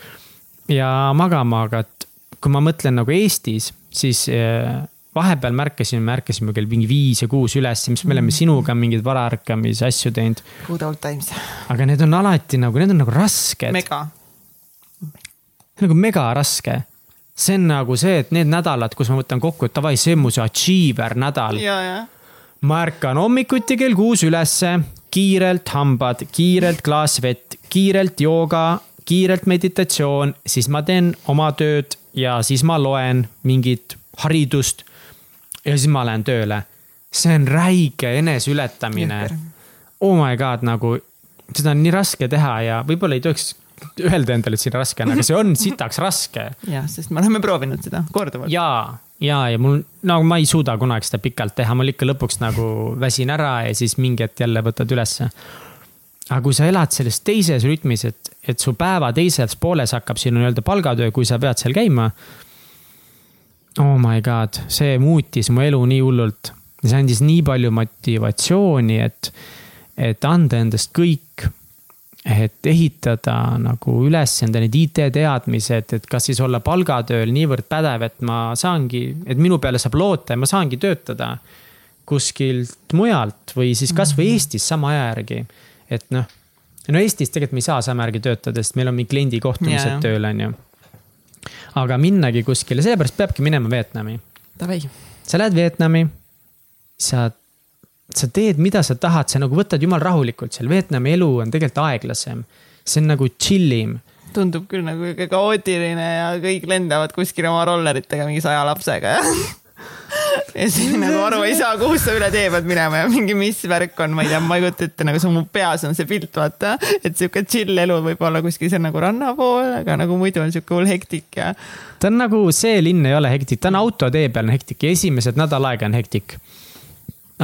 ja magama, aga et kui ma mõtlen nagu Eestis, siis eh, vahepeal märkasime, me ärkasime kell mingi viis ja kuus üles, mis me oleme sinuga mingeid varaärkamise asju teinud. Good old times. aga need on alati nagu, need on nagu rasked. mega. Nagu mega raske see on nagu see, et need nädalad, kus ma võtan kokku, et davai, see on mu see achiever nädal. ma ärkan hommikuti kell kuus ülesse, kiirelt hambad, kiirelt klaas vett, kiirelt jooga, kiirelt meditatsioon, siis ma teen oma tööd ja siis ma loen mingit haridust. ja siis ma lähen tööle. see on räige eneseületamine. Oh my god, nagu seda on nii raske teha ja võib-olla ei tohiks öelda endale, et siin raske on, aga see on sitaks raske. jah, sest me oleme proovinud seda korduvalt. ja, ja, ja mul, no ma ei suuda kunagi seda pikalt teha, mul ikka lõpuks nagu väsin ära ja siis mingi hetk jälle võtad ülesse. aga kui sa elad selles teises rütmis, et, et su päeva teises pooles hakkab sinu nii-öelda palgatöö, kui sa pead seal käima. Oh my god, see muutis mu elu nii hullult. see andis nii palju motivatsiooni, et, et anda endast kõik et ehitada nagu üles enda need IT-teadmised, et kas siis olla palgatööl niivõrd pädev, et ma saangi, et minu peale saab loota ja ma saangi töötada kuskilt mujalt või siis kasvõi mhm. Eestis sama aja järgi. et noh, no Eestis tegelikult me ei saa sama järgi töötada, sest meil on mingi kliendi kohtumised yeah. tööl, on ju. aga minnagi kuskile, sellepärast peabki minema Vietnami. sa lähed Vietnami, sa sa teed, mida sa tahad, sa nagu võtad jumal rahulikult seal, Vietnami elu on tegelikult aeglasem. see on nagu chill im. tundub küll nagu kaootiline ja kõik lendavad kuskil oma rolleritega mingi saja lapsega ja ja siis nagu aru ei saa, kuhu sa üle tee pead minema ja mingi, mis värk on, ma ei tea, ma ei kujuta ette, nagu see mu peas on see pilt, vaata. et sihuke chill elu võib olla kuskil seal nagu ranna pool, aga nagu muidu on sihuke hull hektik ja. ta on nagu, see linn ei ole hektik, ta on autotee peal on hektik ja esimesed nädal aega on hektik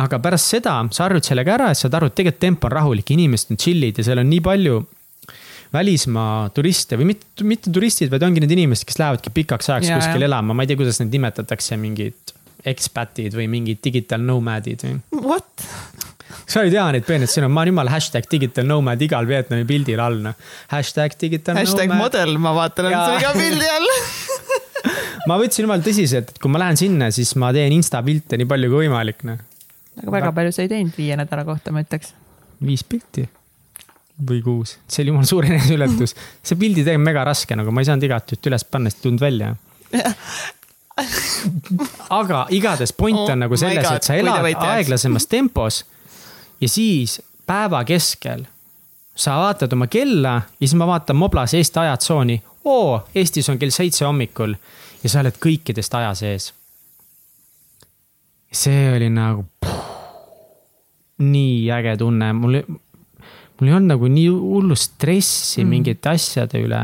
aga pärast seda sa harjud sellega ära ja saad aru, et tegelikult tempo on rahulik, inimesed on chill'id ja seal on nii palju välismaa turiste või mitte, mitte turistid, vaid ongi need inimesed, kes lähevadki pikaks ajaks ja, kuskil ja. elama, ma ei tea, kuidas neid nimetatakse, mingid expat'id või mingid digital nomad'id või. What? sa ei tea neid peeneid sõnu, ma olen jumala hashtag digital nomad igal Vietnami pildil all, noh. Hashtag digital hashtag nomad. model, ma vaatan, on sul iga pildi all ma võtsin jumala tõsiselt, et kui ma lähen sinna, siis ma teen insta pilte nii palju kui võimalik, noh. Aga väga palju sa ei teinud viie nädala kohta, ma ütleks. viis pilti või kuus, see oli jumala suur eneseületus. see pildi tegemine mega raske, nagu ma ei saanud igat üht üles panna, sest ei tulnud välja aga igatahes point on oh nagu selles, et sa elad aeglasemas tempos ja siis päeva keskel sa vaatad oma kella ja siis ma vaatan Moblas Eesti ajatsooni. oo, Eestis on kell seitse hommikul ja sa oled kõikidest aja sees. see oli nagu puh, nii äge tunne, mul, mul ei olnud nagu nii hullu stressi mm. mingite asjade üle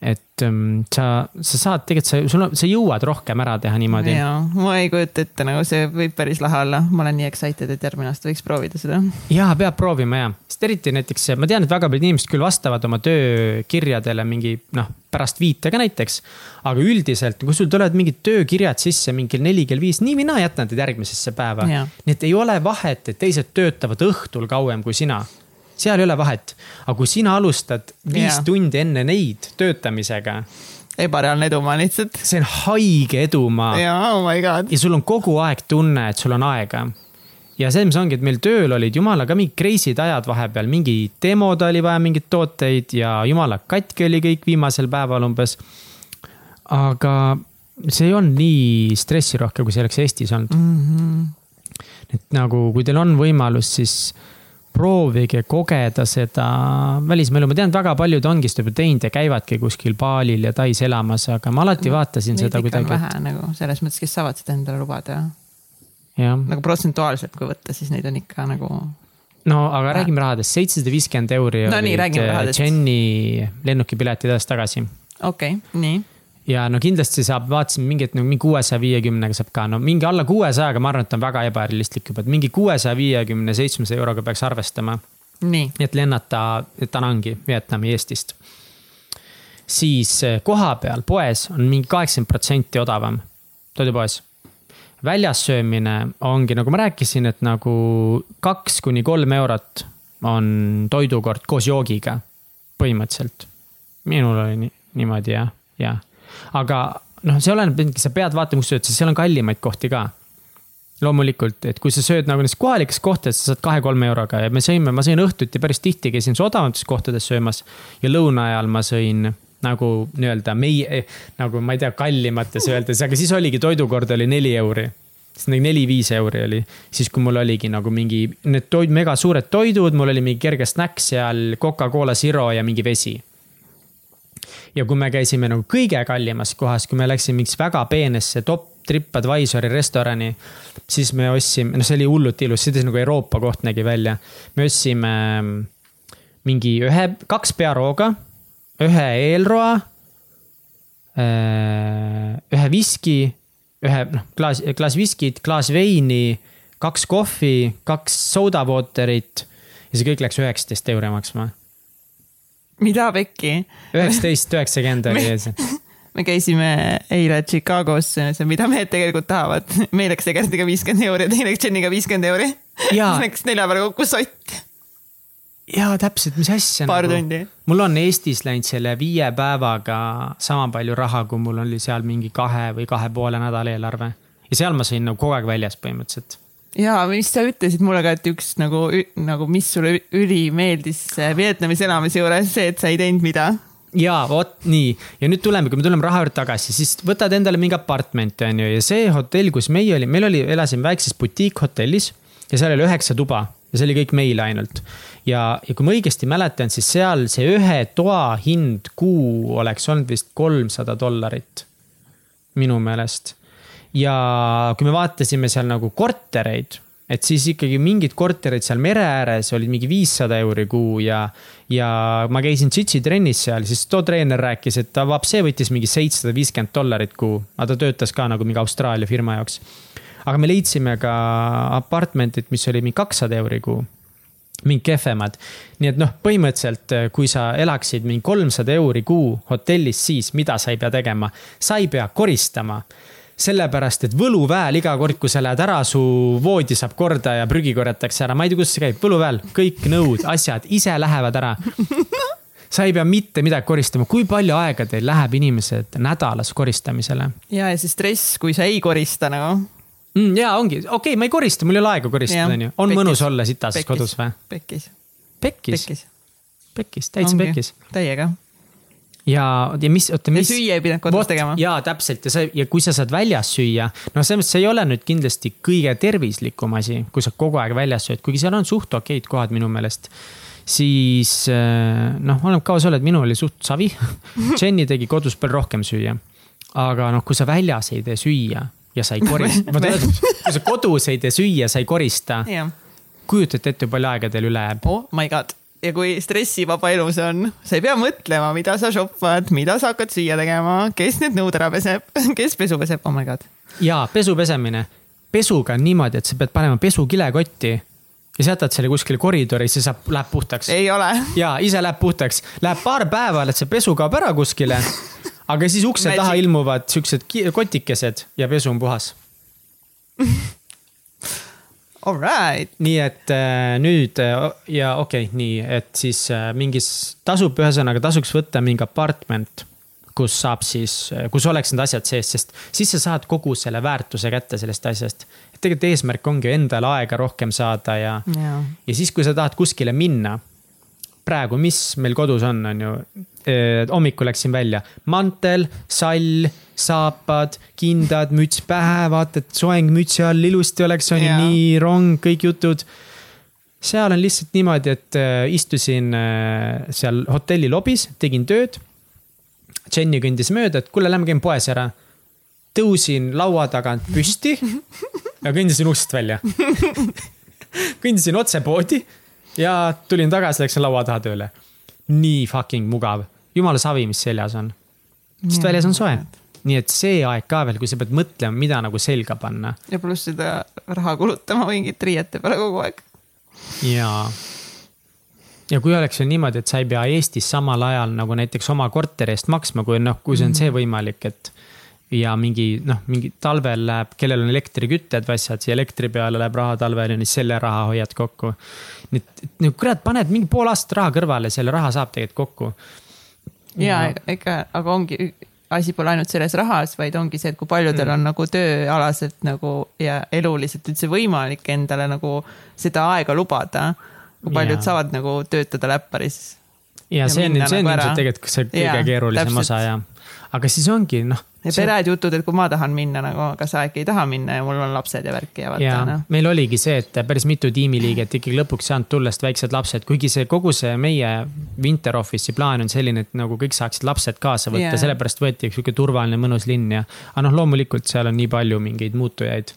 et um, sa, sa saad tegelikult, sa, sul on, sa jõuad rohkem ära teha niimoodi. jaa, ma ei kujuta ette, nagu see võib päris lahe olla, ma olen nii excited, et järgmine aasta võiks proovida seda. jaa, peab proovima ja, sest eriti näiteks ma tean, et väga paljud inimesed küll vastavad oma töökirjadele mingi noh, pärast viite ka näiteks. aga üldiselt, kui sul tulevad mingid töökirjad sisse mingi kell neli, kell viis, nii või naa jätan teid järgmisesse päeva. nii et ei ole vahet, et teised töötavad õhtul kauem kui sina seal ei ole vahet. aga kui sina alustad viis yeah. tundi enne neid töötamisega. ebareaalne edumaa lihtsalt. see on haige edumaa. jaa, oh my god. ja sul on kogu aeg tunne, et sul on aega ja selles mõttes ongi, et meil tööl olid jumala ka mingid crazy'd ajad vahepeal, mingi demod oli vaja mingeid tooteid ja jumala katki oli kõik viimasel päeval umbes. aga see ei olnud nii stressirohke, kui see oleks Eestis olnud mm. -hmm. et nagu, kui teil on võimalus, siis proovige kogeda seda välismaa elu, ma tean, väga paljud ongi seda juba teinud ja käivadki kuskil baalil ja Tais elamas, aga ma alati vaatasin Neid seda kuidagi. vähe et... nagu selles mõttes, kes saavad seda endale lubada. nagu protsentuaalselt, kui võtta, siis neid on ikka nagu. no aga vähe. räägime rahadest, seitsesada viiskümmend euri no, olid äh, Jenny lennukipiletid edasi-tagasi. okei okay,, nii ja no kindlasti saab, vaatasin mingit nagu mingi kuuesaja viiekümnega saab ka, no mingi alla kuuesajaga, ma arvan, et on väga ebarealistlik juba, et mingi kuuesaja viiekümne, seitsmesaja euroga peaks arvestama. et lennata Danangi, Vietnami Eestist. siis eh, koha peal poes on mingi kaheksakümmend protsenti odavam, toidupoes. väljas söömine ongi, nagu ma rääkisin, et nagu kaks kuni kolm eurot on toidukord koos joogiga, põhimõtteliselt. minul oli nii, niimoodi jah, jah aga noh, see oleneb, sa pead vaatama, kus sa sööd, sest seal on kallimaid kohti ka. loomulikult, et kui sa sööd nagu nendes kohalikes kohtades, sa saad kahe-kolme euroga ja me sõime, ma sõin õhtuti päris tihti, käisin odavamates kohtades söömas. ja lõuna ajal ma sõin nagu nii-öelda meie, nagu ma ei tea, kallimates öeldes, aga siis oligi toidukord oli neli euri siis nagu neli-viis euri oli, siis kui mul oligi nagu mingi need toid, mega suured toidud, mul oli mingi kerge snäkk seal, Coca-Cola Zero ja mingi vesi ja kui me käisime nagu kõige kallimas kohas, kui me läksime mingisse väga peenesse top TripAdvisori restorani, siis me ostsime, noh, see oli hullult ilus, see nagu Euroopa koht nägi välja. me ostsime mm, mingi ühe, kaks pearooga, ühe eelroa, äh, ühe viski, ühe noh, klaas, klaas viskit, klaas veini, kaks kohvi, kaks soda water'it ja see kõik läks üheksateist euri maksma mida pekki? üheksateist, üheksakümmend oli ees me käisime eile Chicagos, see, mida mehed tegelikult tahavad. meil läks Egertiga viiskümmend euri, teine läks Jeniga viiskümmend euri. siis läks nelja peale kokku sott. jaa, täpselt, mis asja. paar nagu. tundi. mul on Eestis läinud selle viie päevaga sama palju raha, kui mul oli seal mingi kahe või kahe poole nädala eelarve. ja seal ma sõin nagu kogu aeg väljas põhimõtteliselt ja mis sa ütlesid mulle ka, et üks nagu, nagu, mis sulle ülimeeldis Vietnamis elamise juures, see, et sa ei teinud mida ja vot nii ja nüüd tuleme, kui me tuleme raha juurde tagasi, siis võtad endale mingi apartmenti, on ju, ja see hotell, kus meie oli, meil oli, elasime väikses butiikhotellis ja seal oli üheksa tuba ja see oli kõik meile ainult. ja, ja kui ma õigesti mäletan, siis seal see ühe toa hind kuu oleks olnud vist kolmsada dollarit. minu meelest ja kui me vaatasime seal nagu kortereid, et siis ikkagi mingid korterid seal mere ääres olid mingi viissada euri kuu ja, ja ma käisin Tšitši trennis seal, siis too treener rääkis, et ta, see võttis mingi seitsesada viiskümmend dollarit kuu, aga ta töötas ka nagu mingi Austraalia firma jaoks. aga me leidsime ka apartmentit, mis oli mingi kakssada euri kuu mingid kehvemad. nii et noh, põhimõtteliselt, kui sa elaksid mingi kolmsada euri kuu hotellis, siis mida sa ei pea tegema? sa ei pea koristama sellepärast, et võluväel iga kord, kui sa lähed ära, su voodi saab korda ja prügi korjatakse ära, ma ei tea, kuidas see käib, võluväel, kõik nõud, asjad ise lähevad ära. sa ei pea mitte midagi koristama, kui palju aega teil läheb inimesed nädalas koristamisele? ja, ja see stress, kui sa ei korista nagu mm,. ja ongi, okei okay,, ma ei korista, mul ei ole aega koristada, onju. on pekkis. mõnus olla sitas kodus või? pekkis. pekkis? pekkis, pekkis, täitsa pekkis. täiega ja, ja mis, oota, mis. süüa ei pidanud kodus tegema. ja täpselt ja sa, ja kui sa saad väljas süüa, noh, selles mõttes see ei ole nüüd kindlasti kõige tervislikum asi, kui sa kogu aeg väljas sööd, kuigi seal on suht okeid kohad minu meelest siis äh, noh, oleneb kaua sa oled, minul oli suht savi. Jenny tegi kodus palju rohkem süüa. aga noh, kui sa väljas ei tee süüa ja sa ei korista, ma tean, kui sa kodus ei tee süüa, sa ei korista. kujutate ette, palju aega teil üle jääb? oh my god ja kui stressivaba elu see on, sa ei pea mõtlema, mida sa shoppad, mida sa hakkad süüa tegema, kes need nõud ära peseb, kes pesu peseb, oh my god. ja pesu pesemine, pesuga on niimoodi, et sa pead panema pesu kilekotti ja sa jätad selle kuskile koridori, siis saab, läheb puhtaks. ei ole. ja ise läheb puhtaks, läheb paar päeva, et see pesu kaob ära kuskile. aga siis ukse taha ilmuvad siuksed kotikesed ja pesu on puhas Alright. nii et äh, nüüd äh, ja okei okay,, nii, et siis äh, mingis, tasub, ühesõnaga tasuks võtta mingi apartment, kus saab siis, kus oleks need asjad sees, sest siis sa saad kogu selle väärtuse kätte sellest asjast. et tegelikult eesmärk ongi endale aega rohkem saada ja, ja., ja siis, kui sa tahad kuskile minna praegu, mis meil kodus on, on ju, hommikul läksin välja, mantel, sall, saapad, kindad, müts pähe, vaata, et soeng mütsi all ilusti oleks, on ju, nii, rong, kõik jutud. seal on lihtsalt niimoodi, et äh, istusin äh, seal hotelli lobis, tegin tööd. Jenny kõndis mööda, et kuule, lähme käime poes ära. tõusin laua tagant püsti ja kõndisin uksest välja kõndisin otse poodi ja tulin tagasi, läksin laua taha tööle. nii fucking mugav, jumala savi, mis seljas on. sest väljas on soe. nii et see aeg ka veel, kui sa pead mõtlema, mida nagu selga panna. ja pluss seda raha kulutama mingite riiete peale kogu aeg. jaa ja kui oleks veel niimoodi, et sa ei pea Eestis samal ajal nagu näiteks oma korteri eest maksma, kui noh, kui see on see mhm. võimalik, et ja mingi noh, mingi talvel läheb, kellel on elektrikütted või asjad, siia elektri peale läheb raha talvel ja siis selle raha hoiad kokku. Et, no kurat, paned mingi pool aastat raha kõrvale, selle raha saab tegelikult kokku. ja ega, aga ongi, asi pole ainult selles rahas, vaid ongi see, et kui paljudel mm. on nagu tööalaselt nagu ja eluliselt üldse võimalik endale nagu seda aega lubada. kui paljud ja. saavad nagu töötada läpparis. ja, ja see on, see on nagu ilmselt tegelikult see kõige ja, keerulisem täpselt. osa ja, aga siis ongi noh ja pered jutud, et kui ma tahan minna nagu, aga sa äkki ei taha minna ja mul on lapsed ja värki ja vaata noh. meil oligi see, et päris mitu tiimiliiget ikkagi lõpuks ei saanud tulla, sest väiksed lapsed, kuigi see kogu see meie Winter Office'i plaan on selline, et nagu kõik saaksid lapsed kaasa võtta, sellepärast võeti üks sihuke turvaline mõnus linn ja. aga noh, loomulikult seal on nii palju mingeid muutujaid.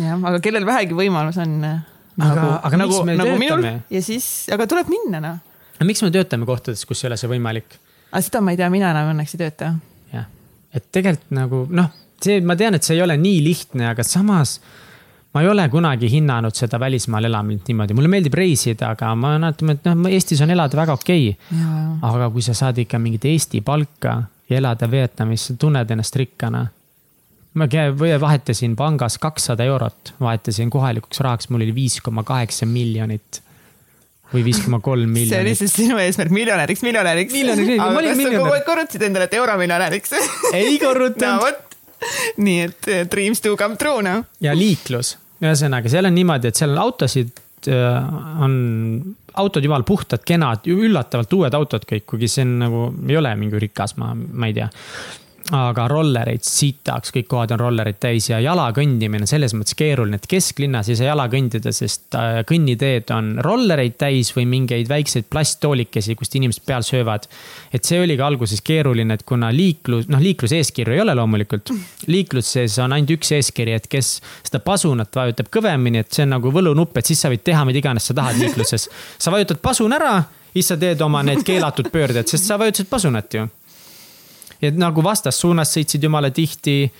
jah, aga kellel vähegi võimalus on. aga nagu,, aga nagu, miks me nagu töötame? ja siis, aga tuleb minna noh. aga miks me töötame kohtades, kus ei ole see võimalik? aga seda ma ei tea, mina enam õnneks ei tööta et tegelikult nagu noh, see, ma tean, et see ei ole nii lihtne, aga samas ma ei ole kunagi hinnanud seda välismaal elamist niimoodi, mulle meeldib reisida, aga ma mäletan, et noh, Eestis on elada väga okei. Okay.. aga kui sa saad ikka mingit Eesti palka ja elada Vietnamis, sa tunned ennast rikkana. ma vahetasin pangas kakssada eurot, vahetasin kohalikuks rahaks, mul oli viis koma kaheksa miljonit või viis koma kolm miljonit. see oli siis sinu eesmärk, miljonäriks, miljonäriks. aga kas sa kogu aeg korrutasid endale, et euromiljonäriks ei korrutanud no,. nii et eh, dreams do come true noh. ja liiklus, ühesõnaga seal on niimoodi, et seal autosid eh, on, autod jumal puhtad, kenad, üllatavalt uued autod kõik, kuigi see on nagu, ei ole mingi rikas, ma, ma ei tea aga rollereid sitaks, kõik kohad on rollereid täis ja jala kõndimine selles mõttes keeruline, et kesklinnas ei saa jala kõndida, sest äh, kõnniteed on rollereid täis või mingeid väikseid plasttoolikesi, kust inimesed peal söövad. et see oli ka alguses keeruline, et kuna liiklus, noh, liikluseeskirju ei ole loomulikult. liikluses on ainult üks eeskiri, et kes seda pasunat vajutab kõvemini, et see on nagu võlunupp, et siis sa võid teha mida iganes sa tahad liikluses. sa vajutad pasun ära, siis sa teed oma need keelatud pöörded, sest sa vajutasid pasunat ju ja nagu vastassuunas sõitsid jumala tihti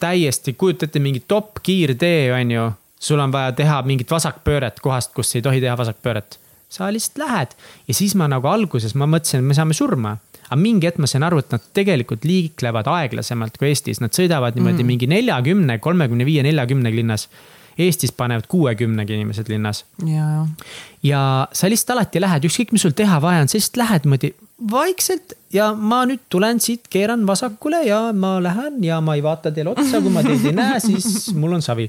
täiesti, kujuta ette mingi top kiirtee, on ju. sul on vaja teha mingit vasakpööret kohast, kus ei tohi teha vasakpööret. sa lihtsalt lähed ja siis ma nagu alguses ma mõtlesin, et me saame surma. aga mingi hetk ma sain aru, et nad tegelikult liiklevad aeglasemalt kui Eestis, nad sõidavad niimoodi mm. mingi neljakümne, kolmekümne viie, neljakümnega linnas Eestis panevad kuuekümnega inimesed linnas. ja sa lihtsalt alati lähed, ükskõik, mis sul teha vaja on, sa lihtsalt lähed niimoodi vaikselt ja ma nüüd tulen siit, keeran vasakule ja ma lähen ja ma ei vaata teile otsa, kui ma teid ei näe, siis mul on savi.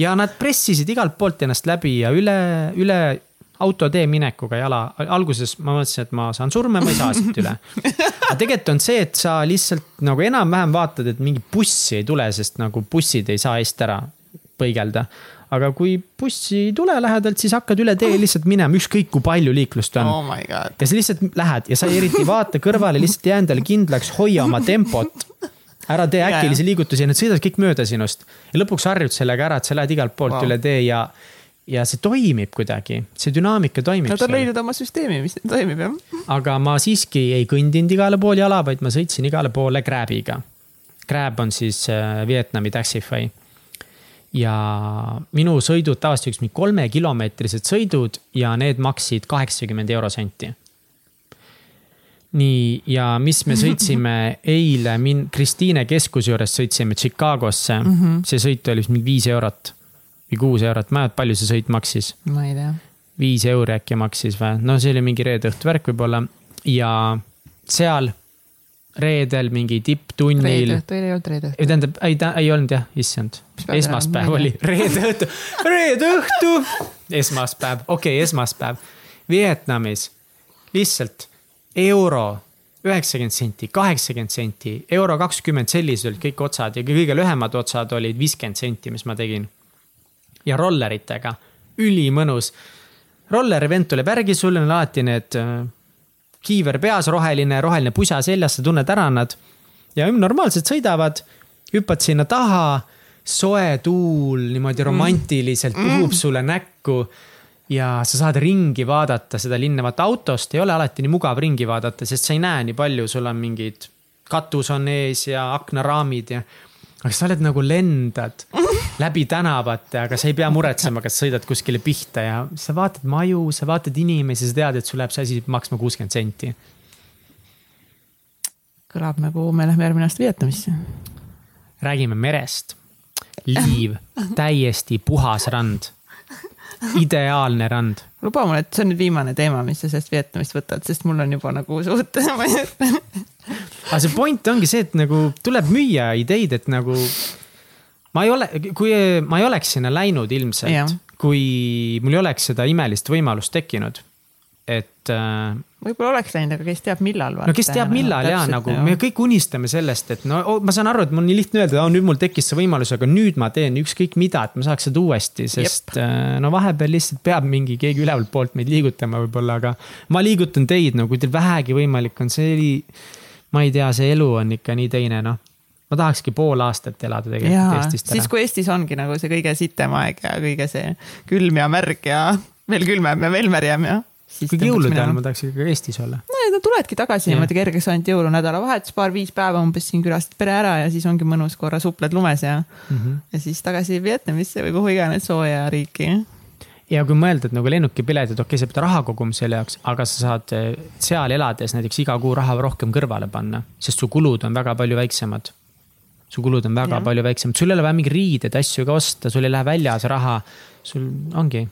ja nad pressisid igalt poolt ennast läbi ja üle, üle autotee minekuga jala, alguses ma mõtlesin, et ma saan surma, ma ei saa siit üle. aga tegelikult on see, et sa lihtsalt nagu enam-vähem vaatad, et mingi bussi ei tule, sest nagu bussid ei saa eest ära põigelda. Aga kui bussi ei tule lähedalt, siis hakkad üle tee lihtsalt minema, ükskõik kui palju liiklust on oh. ja sa lihtsalt lähed ja sa eriti ei vaata kõrvale, lihtsalt jää endale kindlaks, hoia oma tempot ära tee äkilisi liigutusi ja nad sõidavad kõik mööda sinust. ja lõpuks harjud sellega ära, et sa lähed igalt poolt wow. üle tee ja ja see toimib kuidagi, see dünaamika toimib. Nad on leidnud oma süsteemi, mis toimib jah. aga ma siiski ei kõndinud igale poole jala, vaid ma sõitsin igale poole Grabiga. Grab on siis äh, Vietnami Taxify. Ja minu sõidud tavaliselt mingi kolmekilomeetrised sõidud ja need maksid kaheksakümmend eurosenti. nii, ja mis me sõitsime eile, min-, Kristiine keskuse juures sõitsime Chicagosse mm, -hmm. see sõit oli vist mingi viis eurot või kuus eurot, mäletad, palju see sõit maksis? ma ei tea. viis euri äkki maksis või, no see oli mingi reede õhtu värk võib-olla ja seal reedel mingi tipptunnil. reede õhtu, ei olnud reede õhtu. tähendab, ei, ta ei olnud jah, issand, esmaspäev oli, reede õhtu, reede õhtu, esmaspäev, okei okay,, esmaspäev. Vietnamis. Lihtsalt euro üheksakümmend senti, kaheksakümmend senti, euro kakskümmend, sellised olid kõik otsad ja kõige lühemad otsad olid viiskümmend senti, mis ma tegin. Ja rolleritega, ülimõnus. roller event tuleb järgi, sul on alati need äh, kiiver peas, roheline, roheline pusa seljas, sa tunned ära nad. ja normaalselt sõidavad, hüppad sinna taha, soe tuul niimoodi mm. romantiliselt mm. puhub sulle näkku ja sa saad ringi vaadata seda linna, vaata autost ei ole alati nii mugav ringi vaadata, sest sa ei näe nii palju, sul on mingid katus on ees ja aknaraamid ja aga sa oled nagu lendad läbi tänavate, aga sa ei pea muretsema, kas sõidad kuskile pihta ja sa vaatad maju, sa vaatad inimesi, sa tead, et sul läheb see asi maksma kuuskümmend senti. kõlab nagu me lähme järgmine aasta Vietnamisse. räägime merest. liiv, täiesti puhas rand. ideaalne rand. luba mulle, et see on nüüd viimane teema, mis sa sellest Vietnamist võtad, sest mul on juba nagu suht aga see point ongi see, et nagu tuleb müüa ideid, et nagu ma ei ole, kui ma ei oleks sinna läinud ilmselt, kui mul ei oleks seda imelist võimalust tekkinud, et äh,. võib-olla oleks läinud, aga kes teab, millal. no kes teab, millal ja nagu jah. me kõik unistame sellest, et no ma saan aru, et mul on nii lihtne öelda, nüüd mul tekkis see võimalus, aga nüüd ma teen ükskõik mida, et ma saaks seda uuesti, sest Jep. äh, no vahepeal lihtsalt peab mingi keegi ülevalt poolt meid liigutama võib-olla, aga ma liigutan teid, no kui teil vähegi võimalik on, see oli ma ei tea, see elu on ikka nii teine, noh. ma tahakski pool aastat elada tegelikult Eestist ära. siis, kui Eestis ongi nagu see kõige sitem aeg ja kõige see külm ja märg ja veel külmem ja veel märjem ja. kuigi jõulude ajal ma tahaks ikka Eestis olla. no ja no tuledki tagasi niimoodi kergeks ainult jõulunädalavahetus, paar-viis päeva umbes siin külastad pere ära ja siis ongi mõnus korra supled lumes ja mm, -hmm. ja siis tagasi Vietnamisse või kuhu iganes sooja riiki ja kui mõelda, et nagu lennukipiletid, okei okay,, sa pead raha koguma selle jaoks, aga sa saad eh, seal elades näiteks iga kuu raha rohkem kõrvale panna, sest su kulud on väga palju väiksemad. su kulud on väga ja. palju väiksemad, sul ei ole vaja mingeid riideid, asju ka osta, sul ei lähe väljas raha, sul ongi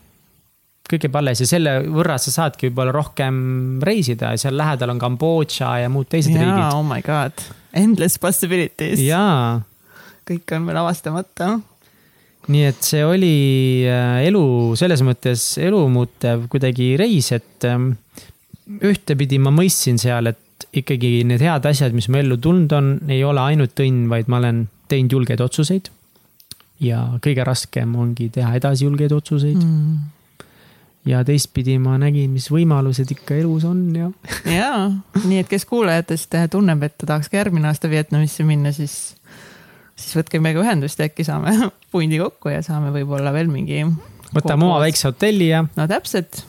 kõik jääb alles ja selle võrra sa saadki võib-olla rohkem reisida ja seal lähedal on Kambodža ja muud teised ja, riigid. oh my god, endless possibilities. jaa. kõik on veel avastamata nii et see oli äh, elu, selles mõttes elumuutev kuidagi reis, et ähm, ühtepidi ma mõistsin seal, et ikkagi need head asjad, mis mu ellu tulnud on, ei ole ainult õnn, vaid ma olen teinud julgeid otsuseid. ja kõige raskem ongi teha edasi julgeid otsuseid mm. ja teistpidi ma nägin, mis võimalused ikka elus on ja. ja, nii et kes kuulajatest tunneb, et ta tahaks ka järgmine aasta Vietnamisse minna, siis siis võtke meiega ühendust ja äkki saame pundi kokku ja saame võib-olla veel mingi. võtame oma väikse hotelli ja. no täpselt,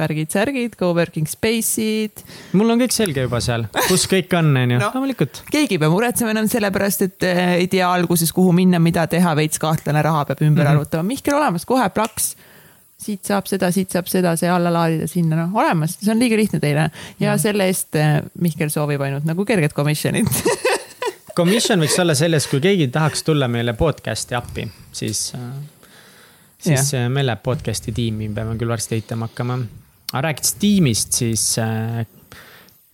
värgid-särgid, co-working space'id. mul on kõik selge juba seal, kus kõik on, on ju, loomulikult. keegi ei pea muretsema enam sellepärast, et eh, ei tea alguses, kuhu minna, mida teha, veits kahtlane raha peab ümber mm -hmm. arvutama, Mihkel olemas, kohe plaks siit saab seda, siit saab seda, see alla laadida sinna, noh olemas, see on liiga lihtne teile ja, ja. selle eest eh, Mihkel soovib ainult nagu kerget komisjonit Commission võiks olla selles, kui keegi tahaks tulla meile podcast'i appi, siis, siis yeah. meil läheb podcast'i tiimi, peame küll varsti ehitama hakkama. aga rääkides tiimist, siis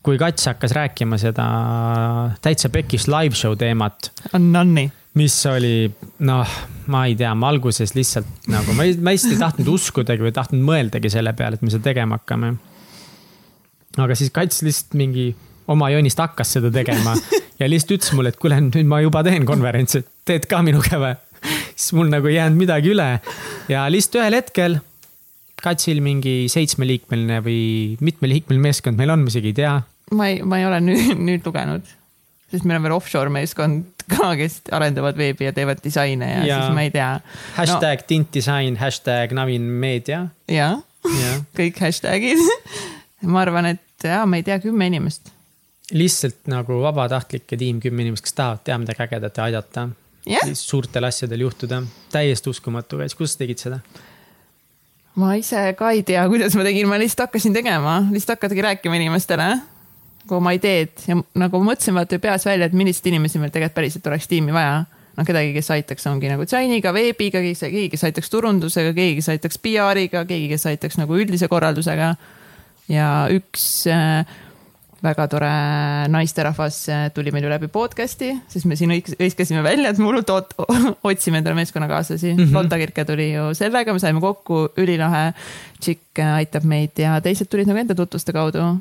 kui Kats hakkas rääkima seda täitsa pekis live show teemat. on, on nii? mis oli, noh, ma ei tea, ma alguses lihtsalt nagu, ma ma hästi ei tahtnud uskudagi või tahtnud mõeldagi selle peale, et me seda tegema hakkame. aga siis Kats lihtsalt mingi oma joonist hakkas seda tegema ja lihtsalt ütles mulle, et kuule, nüüd ma juba teen konverentsi, et teed ka minuga või? siis mul nagu ei jäänud midagi üle ja lihtsalt ühel hetkel Katsil mingi seitsmeliikmeline või mitmeliikmeline meeskond meil on, ma isegi ei tea. ma ei, ma ei ole nüüd, nüüd lugenud, sest meil on veel offshore meeskond ka, kes arendavad veebi ja teevad disaine ja, ja. siis ma ei tea. hashtag no. tint disain, hashtag Navin meedia. ja, ja., kõik hashtag'id ma arvan, et ja ma ei tea, kümme inimest. Lihtsalt nagu vabatahtlike tiim, kümme inimest, kes tahavad teha midagi ägedat ja aidata. Yeah.. suurtel asjadel juhtuda, täiesti uskumatu, kuidas sa tegid seda? ma ise ka ei tea, kuidas ma tegin, ma lihtsalt hakkasin tegema, lihtsalt hakkadki rääkima inimestele nagu oma ideed ja nagu mõtlesin vaata peas välja, et milliseid inimesi meil tegelikult päriselt oleks tiimi vaja. noh, kedagi, kes aitaks, ongi nagu disainiga, veebiga, keegi, kes aitaks turundusega, keegi, kes aitaks PR-iga, keegi, kes aitaks nagu üldise korraldusega. ja üks äh, väga tore naisterahvas tuli meil ju läbi podcast'i, siis me siin hõiskasime välja, et me hullult otsime endale meeskonnakaaslasi mm. -hmm. Lotta Kirke tuli ju sellega, me saime kokku, ülilahe tšikk aitab meid ja teised tulid nagu enda tutvuste kaudu.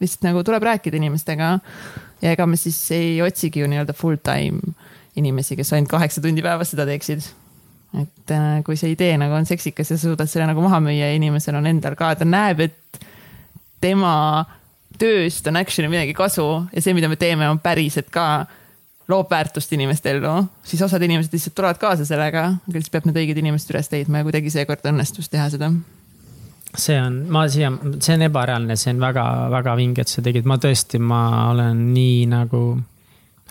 lihtsalt nagu tuleb rääkida inimestega. ja ega me siis ei otsigi ju nii-öelda full time inimesi, kes ainult kaheksa tundi päevas seda teeksid. et äh, kui see idee nagu on seksikas ja sa suudad selle nagu maha müüa ja inimesel on endal ka, ta näeb, et tema tööst on actually midagi kasu ja see, mida me teeme, on päriselt ka loob väärtust inimeste ellu, siis osad inimesed lihtsalt tulevad kaasa sellega, aga siis peab need õiged inimesed üles leidma ja kuidagi seekord õnnestus teha seda. see on, ma siia, see on ebareaalne, see on väga-väga vinge, et sa tegid, ma tõesti, ma olen nii nagu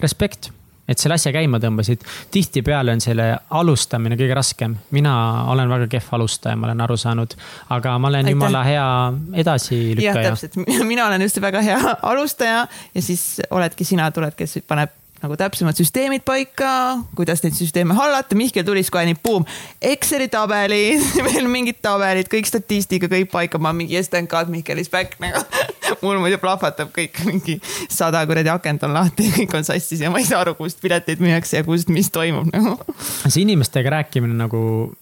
respekt et selle asja käima tõmbasid. tihtipeale on selle alustamine kõige raskem. mina olen väga kehv alustaja, ma olen aru saanud, aga ma olen Aitäh. jumala hea edasilükkaja. jah, täpselt, mina olen just väga hea alustaja ja siis oledki sina, tuled, kes paneb nagu täpsemad süsteemid paika, kuidas neid süsteeme hallata, Mihkel tuli siis kohe nii buum, Exceli tabelid veel mingid tabelid, kõik statistika, kõik paika, ma mingi STNK-d Mihkelis back nagu mul muidu plahvatab kõik mingi sada kuradi akent on lahti kõik on sassis ja ma ei saa aru, kust pileteid müüakse ja kust, mis toimub nagu. see inimestega rääkimine nagu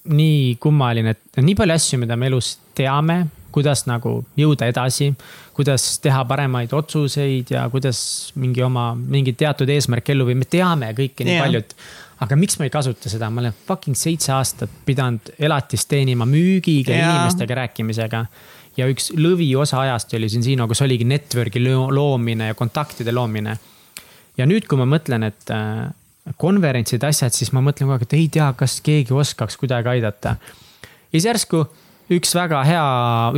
nii kummaline, et nii palju asju, mida me elus teame kuidas nagu jõuda edasi, kuidas teha paremaid otsuseid ja kuidas mingi oma mingeid teatud eesmärke ellu viia, me teame kõike nii yeah. palju, et aga miks ma ei kasuta seda, ma olen fucking seitse aastat pidanud elatist teenima müügiga ja inimestega rääkimisega. ja üks lõviosa ajast oli siin Siino, kus oligi network'i loomine ja kontaktide loomine. ja nüüd, kui ma mõtlen, et äh, konverentsid, asjad, siis ma mõtlen kogu aeg, et ei tea, kas keegi oskaks kuidagi aidata. ja siis järsku üks väga hea,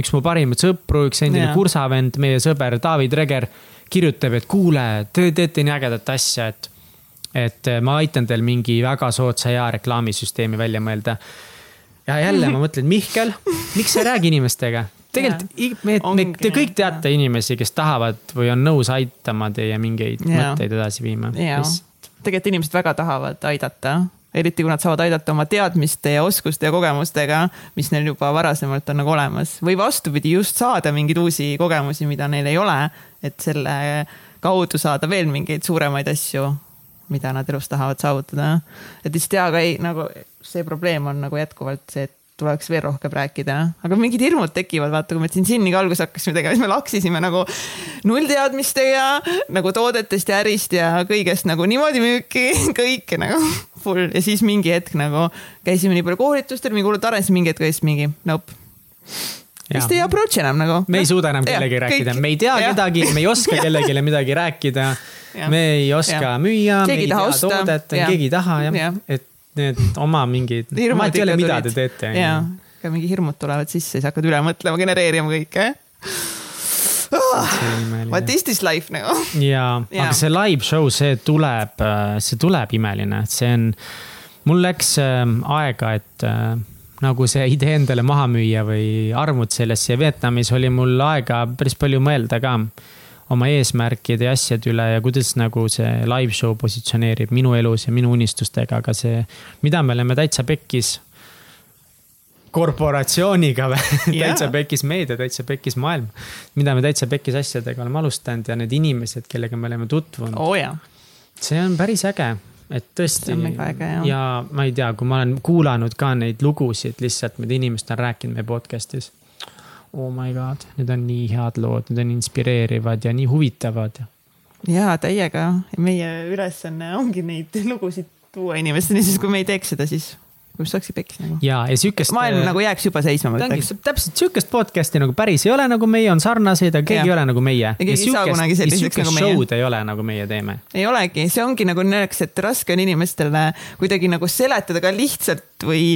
üks mu parimaid sõpru, üks endine yeah. kursavend, meie sõber David Reger kirjutab, et kuule, te teete nii ägedat asja, et, et ma aitan teil mingi väga soodsa hea reklaamisüsteemi välja mõelda. ja jälle ma mõtlen, Mihkel, miks sa ei räägi inimestega? tegelikult me, me, te kõik teate inimesi, kes tahavad või on nõus aitama teie mingeid ja. mõtteid edasi viima. tegelikult inimesed väga tahavad aidata eriti kui nad saavad aidata oma teadmiste ja oskuste ja kogemustega, mis neil juba varasemalt on nagu olemas. Või vastupidi, just saada mingeid uusi kogemusi, mida neil ei ole, et selle kaudu saada veel mingeid suuremaid asju, mida nad elus tahavad saavutada. et lihtsalt jaa, aga ei nagu see probleem on nagu jätkuvalt see, et tuleks veel rohkem rääkida, aga mingid hirmud tekivad, vaata, kui me siin Sinniga alguses hakkasime tegema, siis me laksisime nagu nullteadmistega nagu toodetest ja ärist ja kõigest nagu niimoodi müüki, kõike nagu full ja siis mingi hetk nagu käisime nii palju koolitustel, mingi hullult arenesime, mingi hetk siis mingi nope vist ei approach enam nagu. me ei suuda enam kellegi rääkida, me ei tea ja. kedagi, me ei oska kellelegi midagi rääkida. me ei oska ja. müüa, me ei tea toodet, keegi ei taha jah, et need oma mingid, ma ei tea, mida te teete. jaa, ka mingi hirmud tulevad sisse, siis hakkad üle mõtlema, genereerima kõike. What is this life nagu? jaa, aga see live show, see tuleb, see tuleb imeline, see on, mul läks äh, aega, et äh, nagu see idee endale maha müüa või armud sellesse. Ja Vietnamis oli mul aega päris palju mõelda ka oma eesmärkide ja asjade üle ja kuidas nagu see live show positsioneerib minu elus ja minu unistustega, aga see, mida me oleme täitsa pekkis korporatsiooniga või Jaa. täitsa pekis meedia, täitsa pekis maailm. mida me täitsa pekis asjadega oleme alustanud ja need inimesed, kellega me oleme tutvunud oh, jaa, see on päris äge, et tõesti. Ja ma ei tea, kui ma olen kuulanud ka neid lugusid lihtsalt, mida inimesed on rääkinud meie podcast'is. Oh my god, need on nii head lood, need on inspireerivad ja nii huvitavad. jaa täiega, meie ülesanne ongi neid lugusid tuua inimesteni, siis kui me ei teeks seda, siis kus saakski pekki nagu. ja, ja sihukest. maailm nagu jääks juba seisma, ma ütleks. täpselt sihukest podcast'i nagu päris ei ole nagu meie, on sarnaseid, aga keegi Jah. ei ole nagu meie. keegi ei saa kunagi selliseks nagu meie. show'd ei ole nagu meie teeme. ei olegi, see ongi nagu nõks, et raske on inimestele kuidagi nagu seletada ka lihtsalt või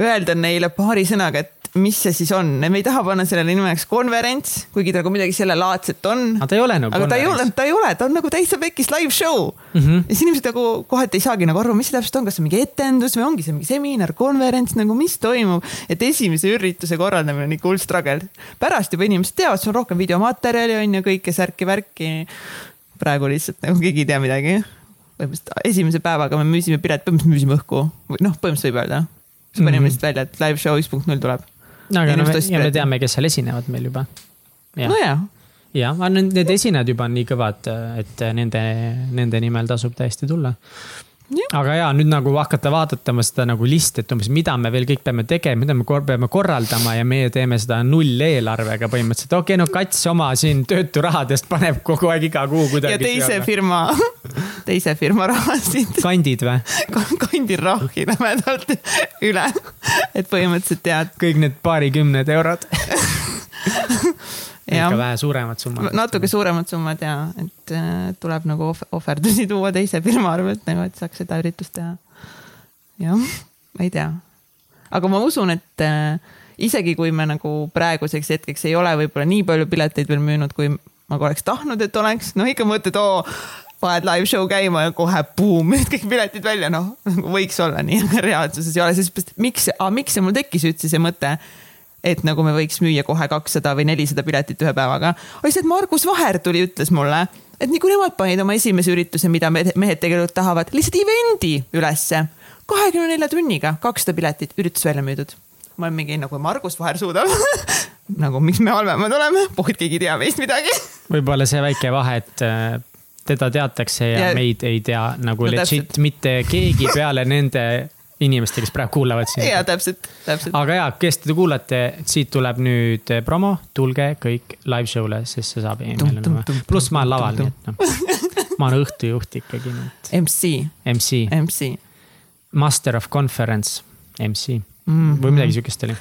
öelda neile paari sõnaga, et mis see siis on, me ei taha panna sellele nimeks konverents, kuigi ta nagu midagi sellelaadset on. aga ta ei ole nagu aga ta ei ole, ta ei ole, ta on nagu täitsa pekis live show mm. -hmm. ja siis inimesed nagu kohati ei saagi nagu aru, mis see täpselt on, kas see on mingi etendus või ongi see mingi seminar, konverents nagu, mis toimub. et esimese ürituse korraldamine on ikka hull struggle. pärast juba inimesed teavad, sul on rohkem videomaterjali on ju, kõike särki-värki. praegu lihtsalt nagu keegi ei tea midagi. põhimõtteliselt esimese päevaga me müüsime pilet, põhimõtteliselt müüsime õhku või noh, põhimõtteliselt võib öelda. siis panime Mhm. lihtsalt välja, et live show üks punkt null tuleb. Aga no me, ja me teame, kes seal esinevad meil juba. nojah, jah, aga need esinejad juba on nii kõvad, et nende, nende nimel tasub täiesti tulla. Aga ja nüüd nagu hakata vaadatama seda nagu listi, et umbes, mida me veel kõik peame tegema, mida me kor peame korraldama ja meie teeme seda nulleelarvega põhimõtteliselt. okei okay,, no kats oma siin tööturahadest paneb kogu aeg iga kuu kuidagi. ja teise firma, teise firma rahasid kandid või? kandin rahvi lämedalt üle, et põhimõtteliselt tead, kõik need paarikümned eurod. ikka vähe suuremad summad. natuke suuremad summad ja et äh, tuleb nagu ohv- ohverdusi tuua teise firma arvelt nagu, et saaks seda üritust teha. jah, ma ei tea, aga ma usun, et äh, isegi kui me nagu praeguseks hetkeks ei ole võib-olla nii palju pileteid veel müünud, kui ma oleks tahtnud, et oleks, no ikka mõtled, oo paned live show käima ja kohe buum, kõik piletid välja, noh võiks olla nii, aga reaalsuses ei ole, sest miks, miks see mul tekkis üldse see mõte et nagu me võiks müüa kohe kakssada või nelisada piletit ühe päevaga. lihtsalt Margus Vaher tuli, ütles mulle, et nii kui nemad panid oma esimese ürituse, mida mehed tegelikult tahavad, lihtsalt event'i ülesse. kahekümne nelja tunniga kakssada piletit, üritus välja müüdud. ma olen mingi nagu Margus Vaher suudab. nagu miks me halvemad oleme, puht keegi ei tea meist midagi. võib-olla see väike vahe, et äh, teda teatakse ja, Ja- meid ei tea nagu no, legit täpselt. mitte keegi peale nende inimeste, kes praegu kuulavad sind ja. täpselt, täpselt. aga ja, kes te kuulate, siit tuleb nüüd eh, promo, tulge kõik live show'le, sest see saab. pluss ma olen laval, nii et noh, ma olen õhtujuht ikkagi, nii et MC, MC, MC master of conference, MC mm, või midagi sihukest oli.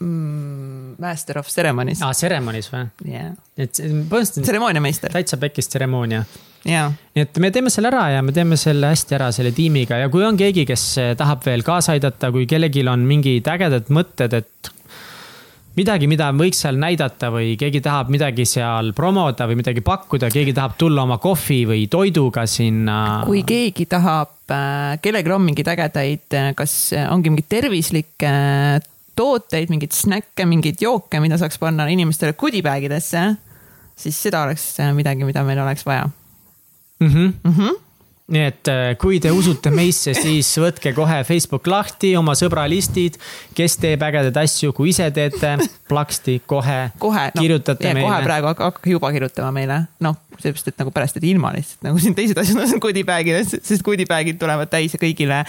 mm,. Master of Ceremonies aa, tseremonis või? yeah.. et põhimõtteliselt tseremooniameister, täitsa pekkis tseremoonia jaa nii et me teeme selle ära ja me teeme selle hästi ära selle tiimiga. Ja kui on keegi, kes eh, tahab veel kaasa aidata, kui kellelgi on mingid ägedad mõtted, et midagi, mida võiks seal näidata või keegi tahab midagi seal promoda või midagi pakkuda, keegi tahab tulla oma kohvi või toiduga sinna. kui keegi tahab, kellelgi on mingeid ägedaid, kas ongi mingeid tervislikke tooteid, mingeid snäkke, mingeid jooke, mida saaks panna inimestele goodie bag idesse, siis seda oleks midagi, mida meil oleks vaja mm. -hmm. mm. -hmm. nii et eh, kui te usute meisse, siis võtke kohe Facebook lahti, oma sõbralistid, kes teeb ägedaid asju, kui ise teete, plaksti kohe, kohe no,, kirjutate kohe meile. praegu hakka- hakake juba kirjutama meile, noh, sellepärast, et nagu pärast jääd ilma lihtsalt nagu siin teised asjad on goodie bag ides, sest goodie bag'id tulevad täis ja kõigile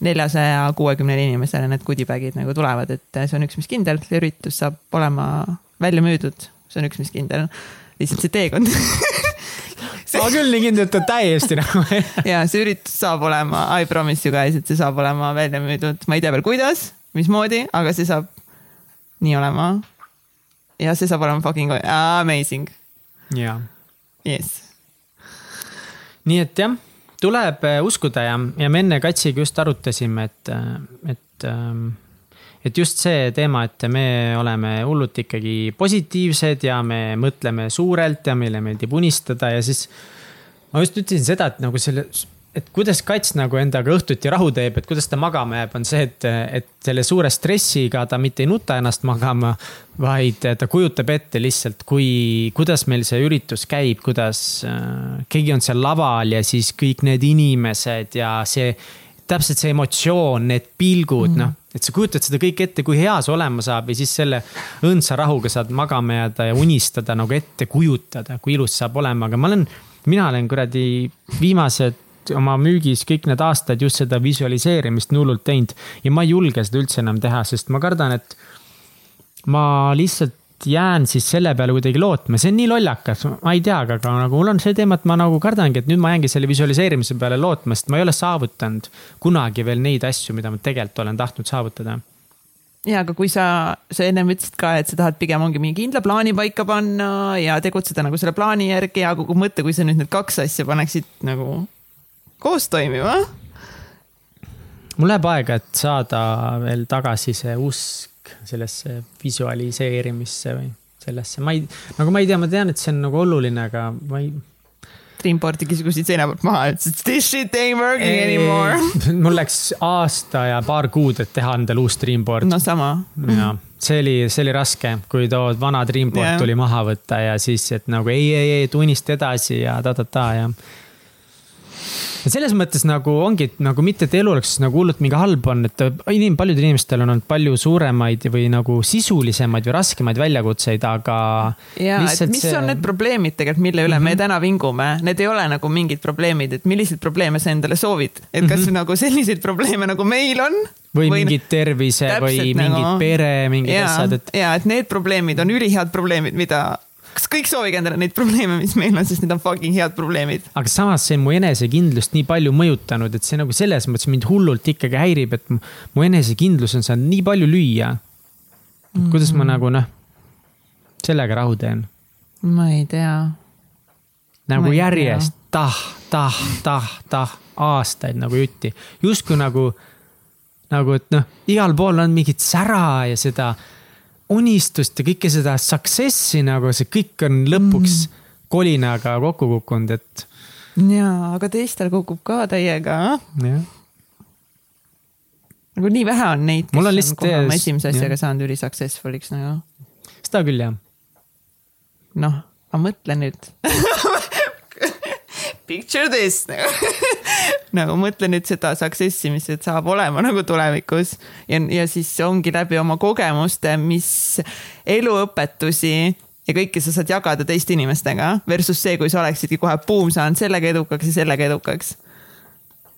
neljasaja kuuekümnele inimesele need goodie bag'id nagu tulevad, et see on üks, mis kindel, see üritus saab olema välja müüdud, see on üks, mis kindel. lihtsalt see teekond ma küll nii kindel, et ta täiesti nagu ja see üritus saab olema, I promise you guys, et see saab olema välja müüdud, ma ei tea veel, kuidas, mismoodi, aga see saab nii olema. ja see saab olema fucking amazing, jaa yes. nii et jah, tuleb äh, uskuda ja, ja me enne Katsiga just arutasime, et, et, et just see teema, et me oleme hullult ikkagi positiivsed ja me mõtleme suurelt ja meile meeldib unistada ja siis. ma just ütlesin seda, et nagu selle, et kuidas Kats nagu endaga õhtuti rahu teeb, et kuidas ta magama jääb, on see, et, et selle suure stressiga ta mitte ei nuta ennast magama. vaid ta kujutab ette lihtsalt, kui, kuidas meil see üritus käib, kuidas äh, keegi on seal laval ja siis kõik need inimesed ja see täpselt see emotsioon, need pilgud mm, -hmm. noh, et sa kujutad seda kõike ette, kui hea see olema saab ja siis selle õndsa rahuga saad magama jääda ja unistada nagu ette kujutada, kui ilus saab olema, aga ma olen, mina olen kuradi viimased oma müügis kõik need aastad just seda visualiseerimist hullult teinud ja ma ei julge seda üldse enam teha, sest ma kardan, et ma lihtsalt jään siis selle peale kuidagi lootma, see on nii lollakas, ma ei tea, aga nagu mul on see teema, et ma nagu kardangi, et nüüd ma jäängi selle visualiseerimise peale lootma, sest ma ei ole saavutanud kunagi veel neid asju, mida ma tegelikult olen tahtnud saavutada ja aga kui sa, sa ennem ütlesid ka, et sa tahad pigem ongi mingi kindla plaani paika panna ja tegutseda nagu selle plaani järgi ja kogu mõte, kui sa nüüd need kaks asja paneksid nagu koos toimima. mul läheb aega, et saada veel tagasi see usk sellesse visualiseerimisse või sellesse, ma ei, nagu ma ei tea, ma tean, et see on nagu oluline, aga ma ei. Dreamboardi kiskusid seina pealt maha, ütlesid this shit ain't working ei, anymore. mul läks aasta ja paar kuud, et teha endale uus Dreamboard. no sama. ja see oli, see oli raske, kui too vana Dreamboard yeah. tuli maha võtta ja siis, et nagu ei, ei, ei, tunnista edasi ja ta-ta-ta ja ja selles mõttes nagu ongi nagu mitte, et elu oleks nagu hullult mingi halb on, et inim-, paljudel inimestel on olnud palju suuremaid või nagu sisulisemaid või raskemaid väljakutseid, aga. ja, et mis see... on need probleemid tegelikult, mille üle mm -hmm. me mhm. täna vingume, need ei ole nagu mingid probleemid, et milliseid probleeme sa endale soovid, et kas mm -hmm. nagu selliseid probleeme nagu meil on või, või mingid tervise või mingid nagu, pere, mingid ja, asjad, et. ja, et need probleemid on ülihead probleemid, mida kas kõik soovige endale neid probleeme, mis meil on, sest need on fucking head probleemid. aga samas see on mu enesekindlust nii palju mõjutanud, et see nagu selles mõttes mind hullult ikkagi häirib, et mu enesekindlus on saanud nii palju lüüa. Mm kuidas ma nagu noh, sellega rahu teen? ma ei tea. nagu järjest tah, tah, tah, tah, aastaid nagu jutti, justkui nagu, nagu, et noh, igal pool on mingit sära ja seda unistust ja kõike seda success'i nagu see kõik on lõpuks mm. kolinaga kokku kukkunud, et. ja, aga teistel kukub ka täiega. nagu nii vähe on neid, kes on, on kohe oma esimese asjaga ja. saanud üli successful'iks nagu. seda küll jah. noh, aga mõtle nüüd Picture this. nagu mõtle nüüd seda success'i, mis saab olema nagu tulevikus. Ja, ja siis ongi läbi oma kogemuste, mis eluõpetusi ja kõike sa saad jagada teiste inimestega versus see, kui sa oleksidki kohe buum saanud sellega edukaks ja sellega edukaks.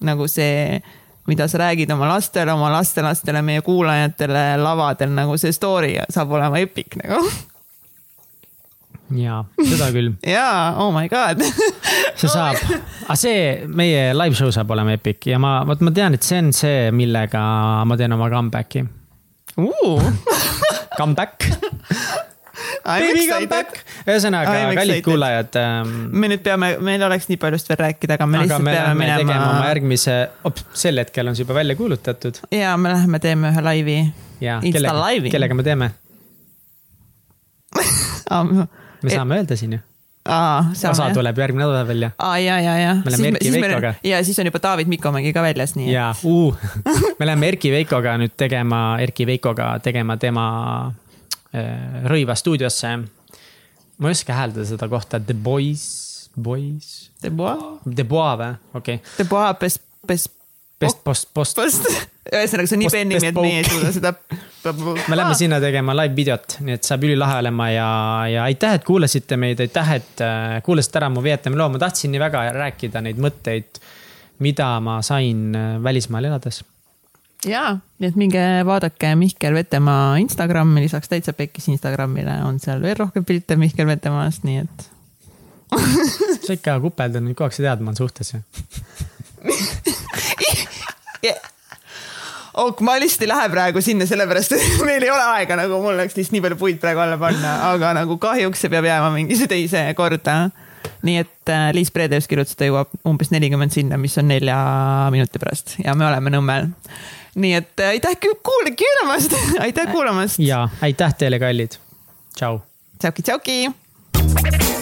nagu see, mida sa räägid oma lastele, oma lastelastele, meie kuulajatele lavadel, nagu see story saab olema epic nagu jaa, seda küll. jaa, oh my god see saab, aga see, meie live show saab olema epic ja ma, vot ma tean, et see on see, millega ma teen oma comeback'i uh. Comeback Baby comeback. ühesõnaga, kallid kuulajad ähm,. me nüüd peame, meil oleks nii paljust veel rääkida, aga me aga lihtsalt me peame minema. tegema oma järgmise, sel hetkel on see juba välja kuulutatud. ja me läheme teeme ühe laivi. Insta laivi. kellega me teeme me saame öelda siin ju. Aa, osa tuleb järgmine nädal välja. aa, ja, ja, ja. me läheme Erki Veikoga. ja siis on juba David Mikomägi ka väljas, nii et. ja uh, me läheme Erki Veikoga nüüd tegema, Erki Veikoga tegema tema äh, Rõiva stuudiosse. ma ei oska hääldada seda kohta, The Boys, Boys. The Bois? The Bois või, okei okay.. The Bois, Pes, Pes. Best post, post. ühesõnaga, see on nii penni, et meie ei suuda seda me läheme sinna tegema live videot, nii et saab ülilahe olema ja, ja aitäh, et kuulasite meid, aitäh, et äh, kuulasite ära mu Vietnami loo, ma tahtsin nii väga rääkida neid mõtteid, mida ma sain äh, välismaal elades. ja, nii et minge vaadake Mihkel Vetemaa Instagrami, lisaks Täitsa Pekkis Instagramile on seal veel rohkem pilte Mihkel Vetemaast, nii et sa ikka kupeldad mind kogu aeg, sa tead, ma olen suhtes ju yeah ok, ma lihtsalt ei lähe praegu sinna, sellepärast et meil ei ole aega, nagu mul oleks lihtsalt nii palju puid praegu alla panna, aga nagu kahjuks see peab jääma mingisse teise korda. nii et äh, Liis Predeus kirjutas, ta jõuab umbes nelikümmend sinna, mis on nelja minuti pärast ja me oleme Nõmmel. nii et äh, aitäh kuul-, kuulamast, aitäh kuulamast. ja aitäh teile, kallid. tšau. tšauki-tšauki.